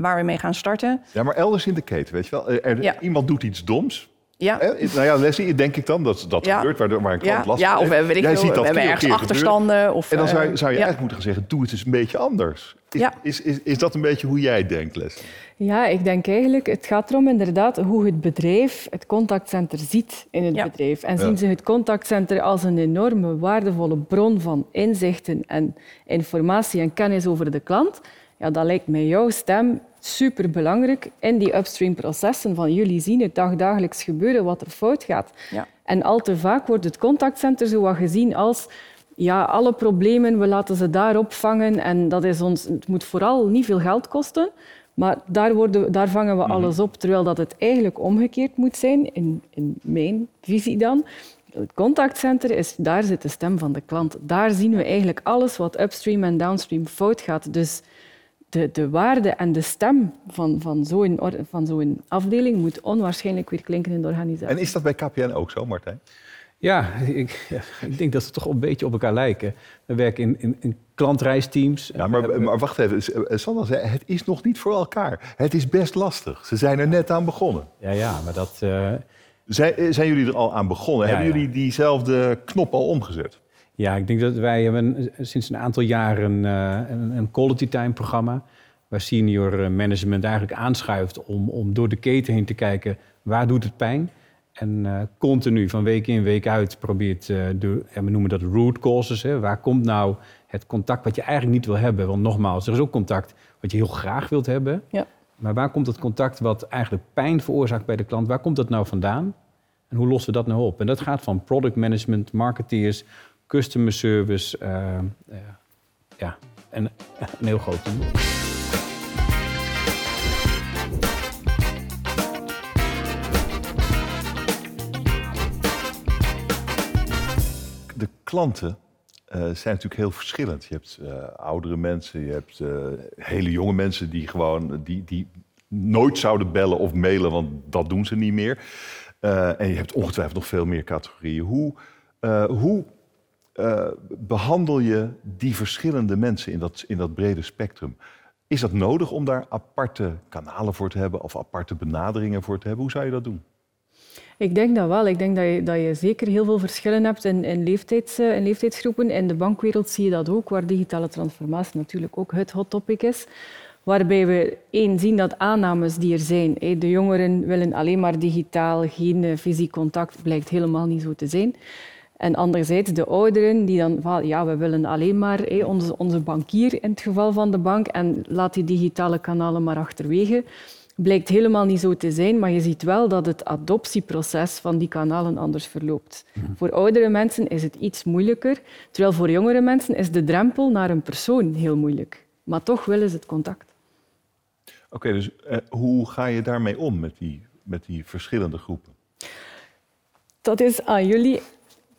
waar- we mee gaan starten. Ja, maar elders in de keten, weet je wel. Er, Ja. Iemand doet iets doms. Ja, Hè? Nou ja, Leslie, denk ik dan dat dat Ja. gebeurt, waardoor waar een klant ja, last ja of weet ik Jij veel, ziet dat we hebben ergens achterstanden. Of, En dan zou je, eh, zou je ja. eigenlijk moeten gaan zeggen, doe het eens een beetje anders. Is, Ja. is, is, is dat een beetje hoe jij denkt, Leslie? Ja, ik denk eigenlijk, het gaat erom inderdaad hoe het bedrijf het contactcenter ziet in het Ja. bedrijf. En Ja. zien ze het contactcenter als een enorme waardevolle bron van inzichten en informatie en kennis over de klant, ja, dan lijkt mij jouw stem superbelangrijk in die upstream processen van jullie zien het dagdagelijks gebeuren wat er fout gaat. Ja. En al te vaak wordt het contactcenter zo wat gezien als ja, alle problemen, we laten ze daar opvangen en dat is ons, het moet vooral niet veel geld kosten, maar daar, worden, daar vangen we alles op, terwijl dat het eigenlijk omgekeerd moet zijn, in, in mijn visie dan. Het contactcenter, is, daar zit de stem van de klant. Daar zien we eigenlijk alles wat upstream en downstream fout gaat. Dus de, de waarde en de stem van, van zo'n van zo'n afdeling moet onwaarschijnlijk weer klinken in de organisatie. En is dat bij KPN ook zo, Martijn? Ja, ik, ik denk dat ze toch een beetje op elkaar lijken. We werken in, in, in klantreisteams. Ja, maar, maar wacht even. Eh, Sander zei, het is nog niet voor elkaar. Het is best lastig. Ze zijn er net aan begonnen. Ja, ja, maar dat... eh, Zijn, eh, zijn jullie er al aan begonnen? Ja, Hebben ja. jullie diezelfde knop al omgezet? Ja, ik denk dat wij hebben sinds een aantal jaren eh, een, een quality time programma. Waar senior eh, management eigenlijk aanschuift om, om door de keten heen te kijken waar doet het pijn. En eh, continu van week in, week uit probeert, de, en we noemen dat root causes. Hè, waar komt nou het contact wat je eigenlijk niet wil hebben? Want nogmaals, er is ook contact wat je heel graag wilt hebben. Ja. Maar waar komt het contact wat eigenlijk pijn veroorzaakt bij de klant? Waar komt dat nou vandaan? En hoe lossen we dat nou op? En dat gaat van product management, marketeers, customer service. eh, eh, ja, en een heel groot team. De klanten eh, zijn natuurlijk heel verschillend. Je hebt oudere mensen, je hebt hele jonge mensen die gewoon die, die nooit zouden bellen of mailen, want dat doen ze niet meer. En je hebt ongetwijfeld nog veel meer categorieën. Hoe, hoe eh, behandel je die verschillende mensen in dat, in dat brede spectrum? Is dat nodig om daar aparte kanalen voor te hebben of aparte benaderingen voor te hebben? Hoe zou je dat doen? Ik denk dat wel. Ik denk dat je, dat je zeker heel veel verschillen hebt in, in, eh, in leeftijdsgroepen. In de bankwereld zie je dat ook, waar digitale transformatie natuurlijk ook het hot topic is. Waarbij we één zien dat aannames die er zijn. De jongeren willen alleen maar digitaal, geen eh, fysiek contact, blijkt helemaal niet zo te zijn. En anderzijds de ouderen die dan van ja, we willen alleen maar hé, onze, onze bankier in het geval van de bank en laat die digitale kanalen maar achterwege. Blijkt helemaal niet zo te zijn, maar je ziet wel dat het adoptieproces van die kanalen anders verloopt. Voor oudere mensen is het iets moeilijker, terwijl voor jongere mensen is de drempel naar een persoon heel moeilijk. Maar toch willen ze het contact. Oké, dus eh, hoe ga je daarmee om met die, met die verschillende groepen? Dat is aan jullie.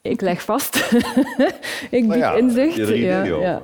Ik leg vast. ik bied ja, inzicht. over. ja.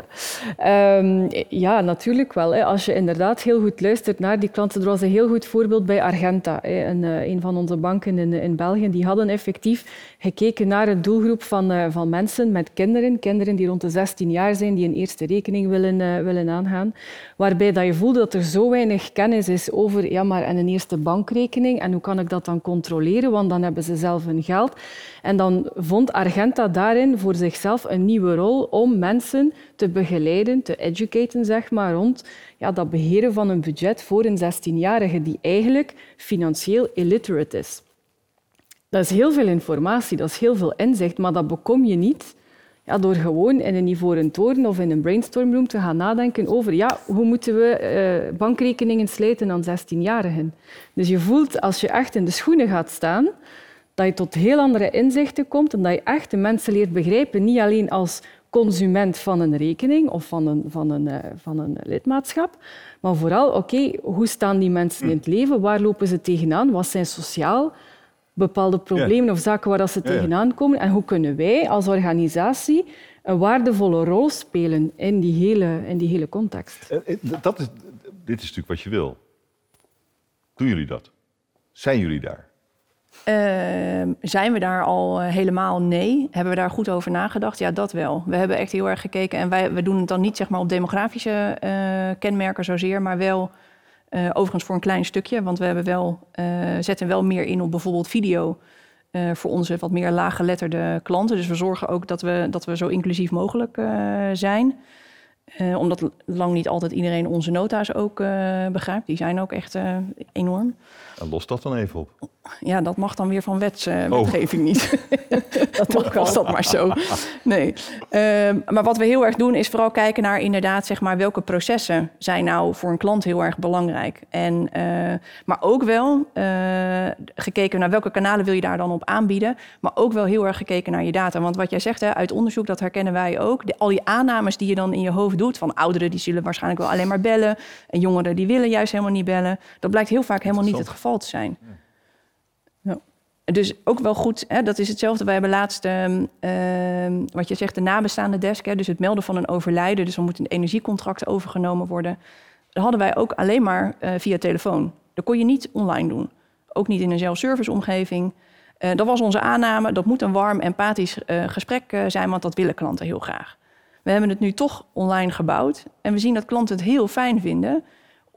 Ehm, ja, natuurlijk wel. Hè. Als je inderdaad heel goed luistert naar die klanten. Er was een heel goed voorbeeld bij Argenta, hè. Een, eh, een van onze banken in, in België. Die hadden effectief gekeken naar een doelgroep van, eh, van mensen met kinderen. Kinderen die rond de 16 jaar zijn, die een eerste rekening willen, eh, willen aangaan. Waarbij dat je voelde dat er zo weinig kennis is over ja, maar en een eerste bankrekening. En hoe kan ik dat dan controleren? Want dan hebben ze zelf hun geld. En dan vond Argenta daarin voor zichzelf een nieuwe rol om mensen te begeleiden, te educaten, zeg maar, rond ja, dat beheren van een budget voor een 16-jarige die eigenlijk financieel illiterate is. Dat is heel veel informatie, dat is heel veel inzicht, maar dat bekom je niet ja, door gewoon in een ivoren toren of in een brainstormroom te gaan nadenken over ja, hoe moeten we eh, bankrekeningen sluiten aan 16-jarigen. Dus je voelt als je echt in de schoenen gaat staan, dat je tot heel andere inzichten komt en dat je echt de mensen leert begrijpen, niet alleen als consument van een rekening of van een, van een, eh, van een lidmaatschap, maar vooral, oké, hoe staan die mensen in het leven? Waar lopen ze tegenaan? Wat zijn sociaal bepaalde problemen of zaken waar ze tegenaan komen? En hoe kunnen wij als organisatie een waardevolle rol spelen in die hele, in die hele context? Eh, eh, Dat is, dit is natuurlijk wat je wil. Doen jullie dat? Zijn jullie daar? Ehm, zijn we daar al eh, helemaal? Nee. Hebben we daar goed over nagedacht? Ja, dat wel. We hebben echt heel erg gekeken. En wij we doen het dan niet zeg maar, op demografische eh, kenmerken zozeer, maar wel eh, overigens voor een klein stukje. Want we hebben wel, zetten wel meer in op bijvoorbeeld video voor onze wat meer laaggeletterde klanten. Dus we zorgen ook dat we, dat we zo inclusief mogelijk zijn. Omdat lang niet altijd iedereen onze nota's ook begrijpt. Die zijn ook echt enorm. En los dat dan even op. Ja, dat mag dan weer van Oh. wetswetgeving niet. dat was dat maar zo. Nee. Ehm, maar wat we heel erg doen is vooral kijken naar inderdaad, zeg maar, welke processen zijn nou voor een klant heel erg belangrijk. En, eh, maar ook wel eh, gekeken naar welke kanalen wil je daar dan op aanbieden. Maar ook wel heel erg gekeken naar je data. Want wat jij zegt hè, uit onderzoek, dat herkennen wij ook. De- al die aannames die je dan in je hoofd doet, van ouderen die zullen waarschijnlijk wel alleen maar bellen. En jongeren die willen juist helemaal niet bellen. Dat blijkt heel vaak helemaal niet het geval zijn. Dus ook wel goed, hè, dat is hetzelfde. Wij hebben laatst, ehm, ehm, wat je zegt, de nabestaande desk. Hè, dus het melden van een overlijden. Dus dan moet een energiecontract overgenomen worden. Dat hadden wij ook alleen maar eh, via telefoon. Dat kon je niet online doen. Ook niet in een zelfservice omgeving. Eh, dat was onze aanname. Dat moet een warm, empathisch eh, gesprek zijn, want dat willen klanten heel graag. We hebben het nu toch online gebouwd. En we zien dat klanten het heel fijn vinden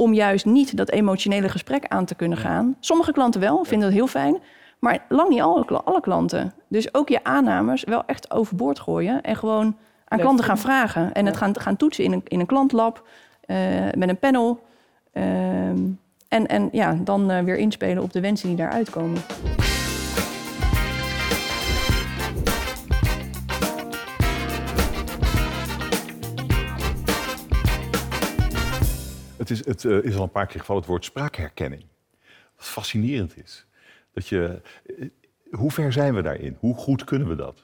om juist niet dat emotionele gesprek aan te kunnen gaan. Sommige klanten wel, vinden dat heel fijn. Maar lang niet alle, alle klanten. Dus ook je aannames wel echt overboord gooien. En gewoon aan klanten gaan vragen. En het gaan, gaan toetsen in een, in een klantlab. eh, met een panel. Ehm, en, en ja, dan eh, weer inspelen op de wensen die daaruit komen. Is, het, eh, is al een paar keer gevallen, het woord spraakherkenning. Wat fascinerend is. Dat je, eh, hoe ver zijn we daarin? Hoe goed kunnen we dat?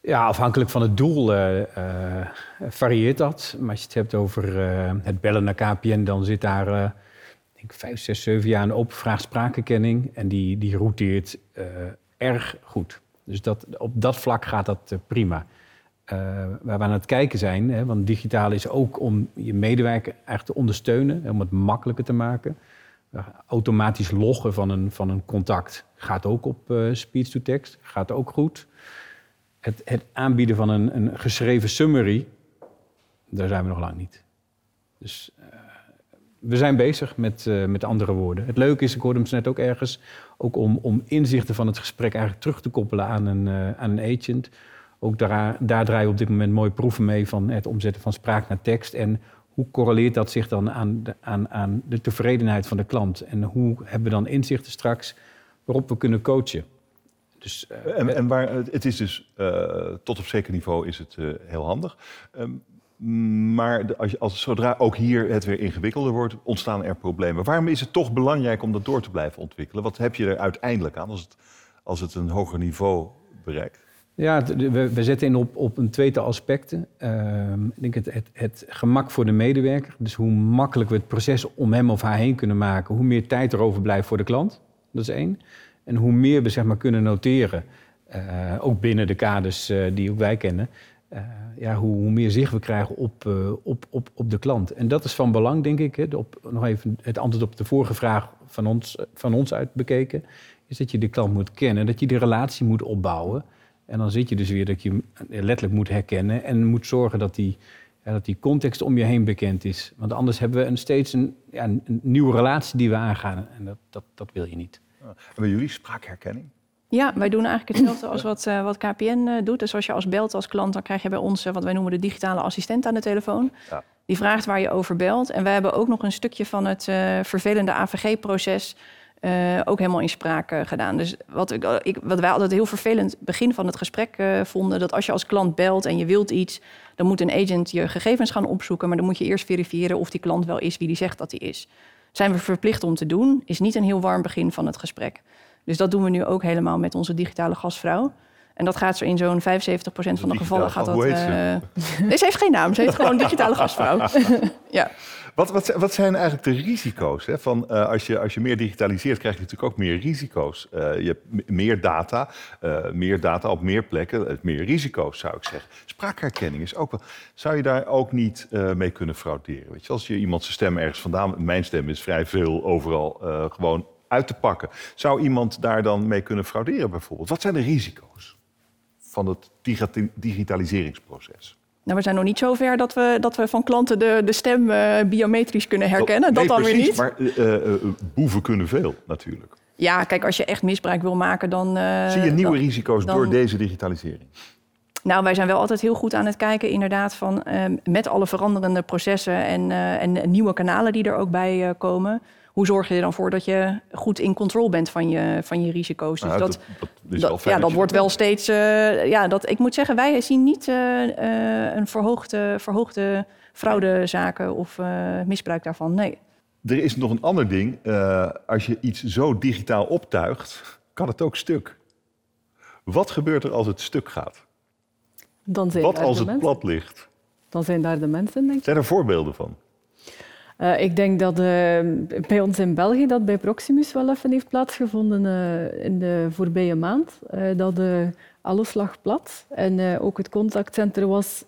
Ja, afhankelijk van het doel eh, varieert dat. Maar als je het hebt over het bellen naar KPN, dan zit daar denk vijf, zes, zeven jaar een open vraag spraakherkenning. En die, die routeert erg goed. Dus dat, op dat vlak gaat dat prima. Eh, waar we aan het kijken zijn, hè, want digitaal is ook om je medewerker eigenlijk te ondersteunen, om het makkelijker te maken. Automatisch loggen van een, van een contact gaat ook op eh, speech-to-text, gaat ook goed. Het, het aanbieden van een, een geschreven summary, daar zijn we nog lang niet. Dus uh, we zijn bezig met, met andere woorden. Het leuke is, ik hoorde hem net ook ergens, ook om, om inzichten van het gesprek eigenlijk terug te koppelen aan een, aan een agent. Ook daar, daar draaien we op dit moment mooie proeven mee van het omzetten van spraak naar tekst. En hoe correleert dat zich dan aan de, aan, aan de tevredenheid van de klant? En hoe hebben we dan inzichten straks waarop we kunnen coachen? Dus, uh, en, en waar, het is dus uh, tot op zeker niveau is het uh, heel handig. Um, maar de, als, je, als zodra ook hier het weer ingewikkelder wordt, ontstaan er problemen. Waarom is het toch belangrijk om dat door te blijven ontwikkelen? Wat heb je er uiteindelijk aan als het, als het een hoger niveau bereikt? Ja, we, we zetten in op, op een tweetal aspecten. Uh, ik denk het, het, gemak voor de medewerker. Dus hoe makkelijk we het proces om hem of haar heen kunnen maken. Hoe meer tijd er overblijft voor de klant. Dat is één. En hoe meer we zeg maar, kunnen noteren. Uh, ook binnen de kaders uh, die ook wij kennen. Ja, hoe, hoe, meer zicht we krijgen op, op, op, op de klant. En dat is van belang, denk ik. Hè, op, nog even het antwoord op de vorige vraag van ons, van ons uit bekeken. Is dat je de klant moet kennen. Dat je de relatie moet opbouwen. En dan zit je dus weer dat je letterlijk moet herkennen en moet zorgen dat die, ja, dat die context om je heen bekend is. Want anders hebben we een, steeds een, ja, een nieuwe relatie die we aangaan. En dat, dat, dat wil je niet. En bij jullie spraakherkenning? Ja, wij doen eigenlijk hetzelfde als wat, uh, wat KPN uh, doet. Dus als je als belt als klant, dan krijg je bij ons uh, wat wij noemen de digitale assistent aan de telefoon. Ja. Die vraagt waar je over belt. En wij hebben ook nog een stukje van het eh, vervelende AVG-proces uh, ook helemaal in spraak uh, gedaan. Dus wat, ik, ik, wat wij altijd heel vervelend begin van het gesprek uh, vonden... dat als je als klant belt en je wilt iets... dan moet een agent je gegevens gaan opzoeken... maar dan moet je eerst verifiëren of die klant wel is wie die zegt dat hij is. Zijn we verplicht om te doen, is niet een heel warm begin van het gesprek. Dus dat doen we nu ook helemaal met onze digitale gastvrouw... En dat gaat zo in zo'n 75% van de gevallen gaat dat. Ze? Ze heeft geen naam. Ze heeft gewoon digitale gastvrouw. ja. Wat, wat, wat, zijn eigenlijk de risico's? Hè? Van, uh, als, je, als je meer digitaliseert, krijg je natuurlijk ook meer risico's. Uh, je hebt meer data, meer data op meer plekken, meer risico's zou ik zeggen. Spraakherkenning is ook wel. Zou je daar ook niet mee kunnen frauderen? Weet je? Als je iemand zijn stem ergens vandaan. Mijn stem is vrij veel overal gewoon uit te pakken. Zou iemand daar dan mee kunnen frauderen bijvoorbeeld? Wat zijn de risico's van het digita- digitaliseringsproces? Nou, we zijn nog niet zover dat we, dat we van klanten de, de stem eh, biometrisch kunnen herkennen. dat Nee, dan weer niet. Maar eh, boeven kunnen veel natuurlijk. Ja, kijk, als je echt misbruik wil maken, dan... Zie je nieuwe dan- risico's dan- door deze digitalisering? Nou, wij zijn wel altijd heel goed aan het kijken, inderdaad, van met alle veranderende processen en, en nieuwe kanalen die er ook bij komen. Hoe zorg je er dan voor dat je goed in control bent van je, van je risico's? Dus Nou, dat, dat, dat is dat- wel fijn ja, dat wordt wel steeds. eh, ja, dat, ik moet zeggen, wij zien niet eh, eh, een verhoogde, verhoogde fraudezaken of eh, misbruik daarvan. Nee. Er is nog een ander ding. Eh, als je iets zo digitaal optuigt, kan het ook stuk. Wat gebeurt er als het stuk gaat? Dan zijn, Wat als het mensen. plat ligt? dan zijn daar de mensen, denk ik. Zijn er voorbeelden van? Eh, ik denk dat eh, bij ons in België dat bij Proximus wel even heeft plaatsgevonden eh, in de voorbije maand. Dat alles lag plat en ook het contactcenter was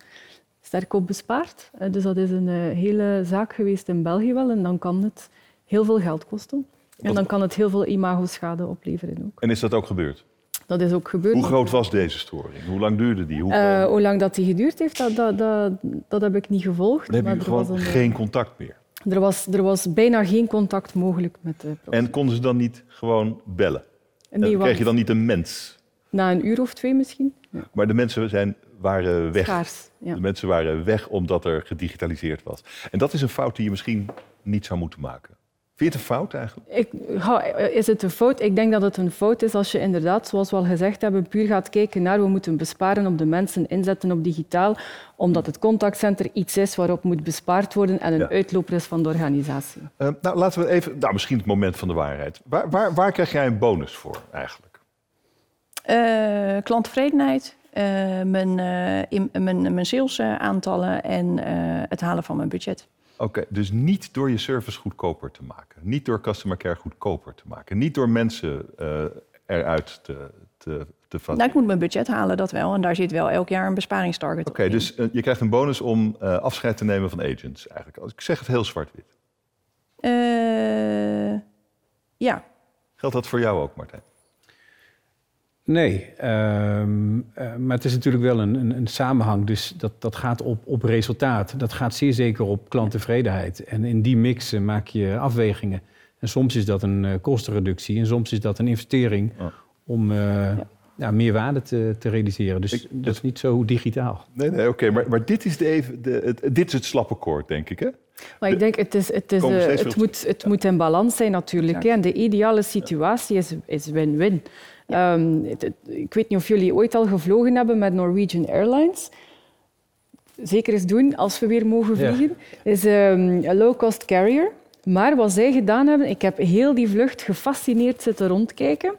sterk op bespaard. Dus dat is een hele zaak geweest in België wel en dan kan het heel veel geld kosten. En dan kan het heel veel imagoschade opleveren ook. En is dat ook gebeurd? Dat is ook gebeurd. Hoe groot was deze storing? Hoe lang duurde die? Hoe, hoe lang dat die geduurd heeft, dat, dat, dat, dat heb ik niet gevolgd. dan heb maar je er gewoon was, een, geen contact meer. Er, was, er was bijna geen contact mogelijk met de Proximus. En konden ze dan niet gewoon bellen? Nee, Dan want- kreeg je dan niet een mens. Na een uur of twee misschien. Ja. Maar de mensen zijn, waren weg. Schaars. Ja. De mensen waren weg omdat er gedigitaliseerd was. En dat is een fout die je misschien niet zou moeten maken. Vind je het een fout eigenlijk? Ik, is het een fout? Ik denk dat het een fout is als je inderdaad, zoals we al gezegd hebben, puur gaat kijken naar we moeten besparen op de mensen, inzetten op digitaal, omdat het contactcenter iets is waarop moet bespaard worden en een Ja. uitloper is van de organisatie. Eh, nou, laten we even, nou, misschien het moment van de waarheid. Waar, waar, waar krijg jij een bonus voor eigenlijk? Eh, klanttevredenheid, eh, mijn, eh, in, mijn, mijn salesaantallen en eh, het halen van mijn budget. Oké, dus niet door je service goedkoper te maken. Niet door customer care goedkoper te maken. Niet door mensen eh, eruit te, te, te vatten. Nou, ik moet mijn budget halen, dat wel. En daar zit wel elk jaar een besparingstarget Oké, dus eh, je krijgt een bonus om eh, afscheid te nemen van agents eigenlijk. Als ik zeg het heel zwart-wit. Ja, Geldt dat voor jou ook, Martijn? Nee, ehm, eh, maar het is natuurlijk wel een, een, een samenhang. Dus dat, dat gaat op, op resultaat. Dat gaat zeer zeker op klanttevredenheid. En in die mix maak je afwegingen. En soms is dat een eh, kostenreductie en soms is dat een investering Ja. om eh, ja. meer waarde te, te realiseren. Dus Ik- dat is niet zo digitaal. Nee, nee, oké. maar, maar dit, is de even, de, het, dit is het slappe koord, denk ik, hè? Maar ik denk, het, is, het, is, het, moet, het moet in balans zijn natuurlijk. hè. En de ideale situatie is is Ehm, het- het- ik weet niet of jullie ooit al gevlogen hebben met Norwegian Airlines. Zeker eens doen als we weer mogen vliegen. Is ehm, een low-cost carrier. Maar wat zij gedaan hebben, ik heb heel die vlucht gefascineerd zitten rondkijken.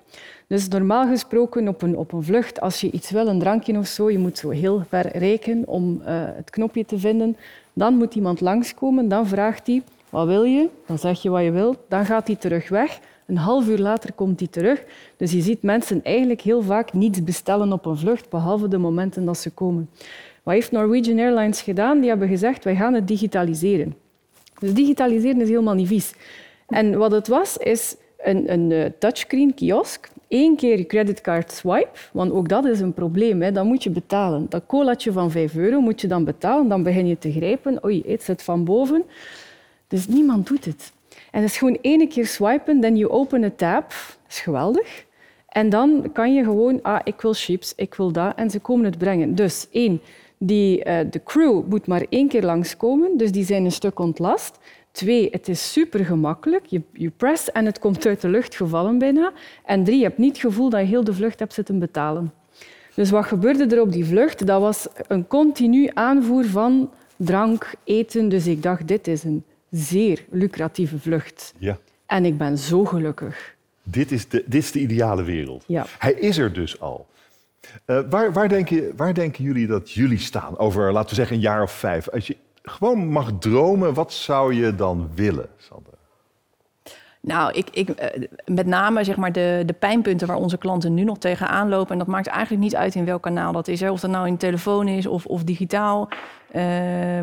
Dus normaal gesproken op een, op een vlucht, als je iets wil, een drankje of zo, je moet zo heel ver reiken om eh, het knopje te vinden. Dan moet iemand langskomen, dan vraagt hij, wat wil je? Dan zeg je wat je wilt, dan gaat hij terug weg. Een half uur later komt hij terug. Dus je ziet mensen eigenlijk heel vaak niets bestellen op een vlucht, behalve de momenten dat ze komen. Wat heeft Norwegian Airlines gedaan? Die hebben gezegd, wij gaan het digitaliseren. Dus digitaliseren is helemaal niet vies. En wat het was, is een, een eh, touchscreen kiosk. Eén keer je creditcard swipe, want ook dat is een probleem. Hè. Dan moet je betalen. Dat colaatje van 5 euro moet je dan betalen. Dan begin je te grijpen. Oei, het zit van boven. Dus niemand doet het. En het is gewoon één keer swipen, dan je open a tab. Dat is geweldig. En dan kan je gewoon, ah, ik wil chips, ik wil dat. En ze komen het brengen. Dus één, die, eh, de crew moet maar één keer langskomen, dus die zijn een stuk ontlast. Twee, het is super gemakkelijk. Je, je press en het komt uit de lucht gevallen bijna. En drie, je hebt niet het gevoel dat je heel de vlucht hebt zitten betalen. Dus wat gebeurde er op die vlucht? Dat was een continu aanvoer van drank, eten. Dus ik dacht, dit is een zeer lucratieve vlucht. Ja. En ik ben zo gelukkig. Dit is de, dit is de ideale wereld. Ja. Hij is er dus al. Eh, waar, waar, denk je, waar denken jullie dat jullie staan over, laten we zeggen, een jaar of vijf? Als je gewoon mag dromen, wat zou je dan willen, Sander? Nou, ik, ik, eh, met name zeg maar de, de pijnpunten waar onze klanten nu nog tegenaan lopen. En dat maakt eigenlijk niet uit in welk kanaal dat is. Hè. Of dat nou in telefoon is of, of digitaal. Eh,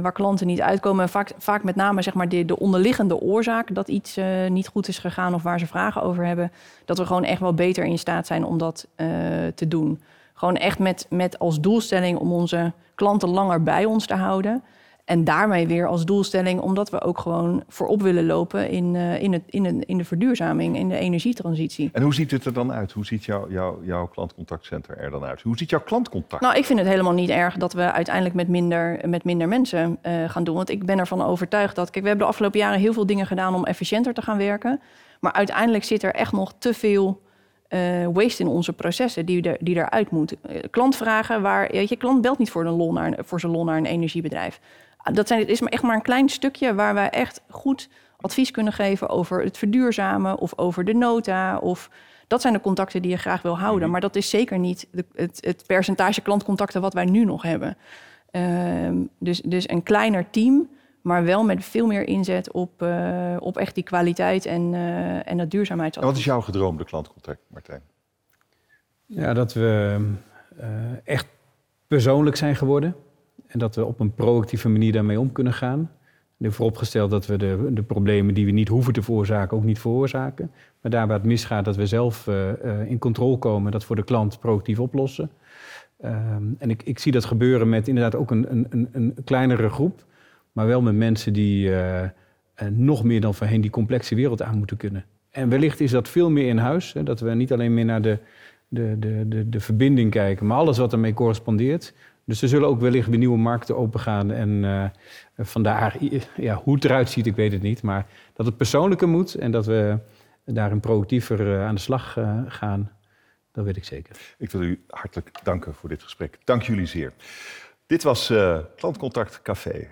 waar klanten niet uitkomen. Vaak, vaak met name zeg maar de, de onderliggende oorzaak dat iets eh, niet goed is gegaan of waar ze vragen over hebben. Dat we gewoon echt wel beter in staat zijn om dat eh, te doen. Gewoon echt met, met als doelstelling om onze klanten langer bij ons te houden. En daarmee weer als doelstelling, omdat we ook gewoon voorop willen lopen in, eh, in, het, in, in de verduurzaming, in de energietransitie. En hoe ziet het er dan uit? Hoe ziet jouw jouw jouw klantcontactcenter er dan uit? Hoe ziet jouw klantcontact? Nou, ik vind het helemaal niet erg dat we uiteindelijk met minder, met minder mensen eh, gaan doen. Want ik ben ervan overtuigd dat. Kijk, we hebben de afgelopen jaren heel veel dingen gedaan om efficiënter te gaan werken. Maar uiteindelijk zit er echt nog te veel eh, waste in onze processen die, er, die eruit moeten. Eh, klantvragen waar. Weet je, klant belt niet voor, een lol naar, een- voor zijn lol naar een energiebedrijf. Dat zijn, het is maar echt maar een klein stukje waar wij echt goed advies kunnen geven over het verduurzamen of over de nota. Of dat zijn de contacten die je graag wil houden. Maar dat is zeker niet de, het, het percentage klantcontacten wat wij nu nog hebben. Ehm, dus, dus een kleiner team, maar wel met veel meer inzet op, eh, op echt die kwaliteit en, eh en dat En duurzaamheidsadvies. wat is jouw gedroomde klantcontact, Martijn? Ja, dat we eh, echt persoonlijk zijn geworden. En dat we op een proactieve manier daarmee om kunnen gaan. En vooropgesteld dat we de, de problemen die we niet hoeven te veroorzaken, ook niet veroorzaken. Maar daar waar het misgaat, dat we zelf eh, eh, in controle komen, dat voor de klant proactief oplossen. Ehm, en ik, ik zie dat gebeuren met inderdaad ook een, een, een, kleinere groep. Maar wel met mensen die eh, nog meer dan voorheen die complexe wereld aan moeten kunnen. En wellicht is dat veel meer in huis. Hè, dat we niet alleen meer naar de, de, de, de, de verbinding kijken, maar alles wat ermee correspondeert. Dus er zullen ook wellicht weer nieuwe markten opengaan. En eh, vandaar, ja, hoe het eruit ziet, ik weet het niet. Maar dat het persoonlijker moet en dat we daarin proactiever eh, aan de slag eh, gaan, dat weet ik zeker. Ik wil u hartelijk danken voor dit gesprek. Dank jullie zeer. Dit was Klantcontact Café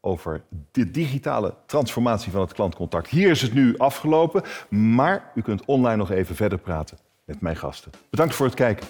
over de digitale transformatie van het klantcontact. Hier is het nu afgelopen, maar u kunt online nog even verder praten met mijn gasten. Bedankt voor het kijken.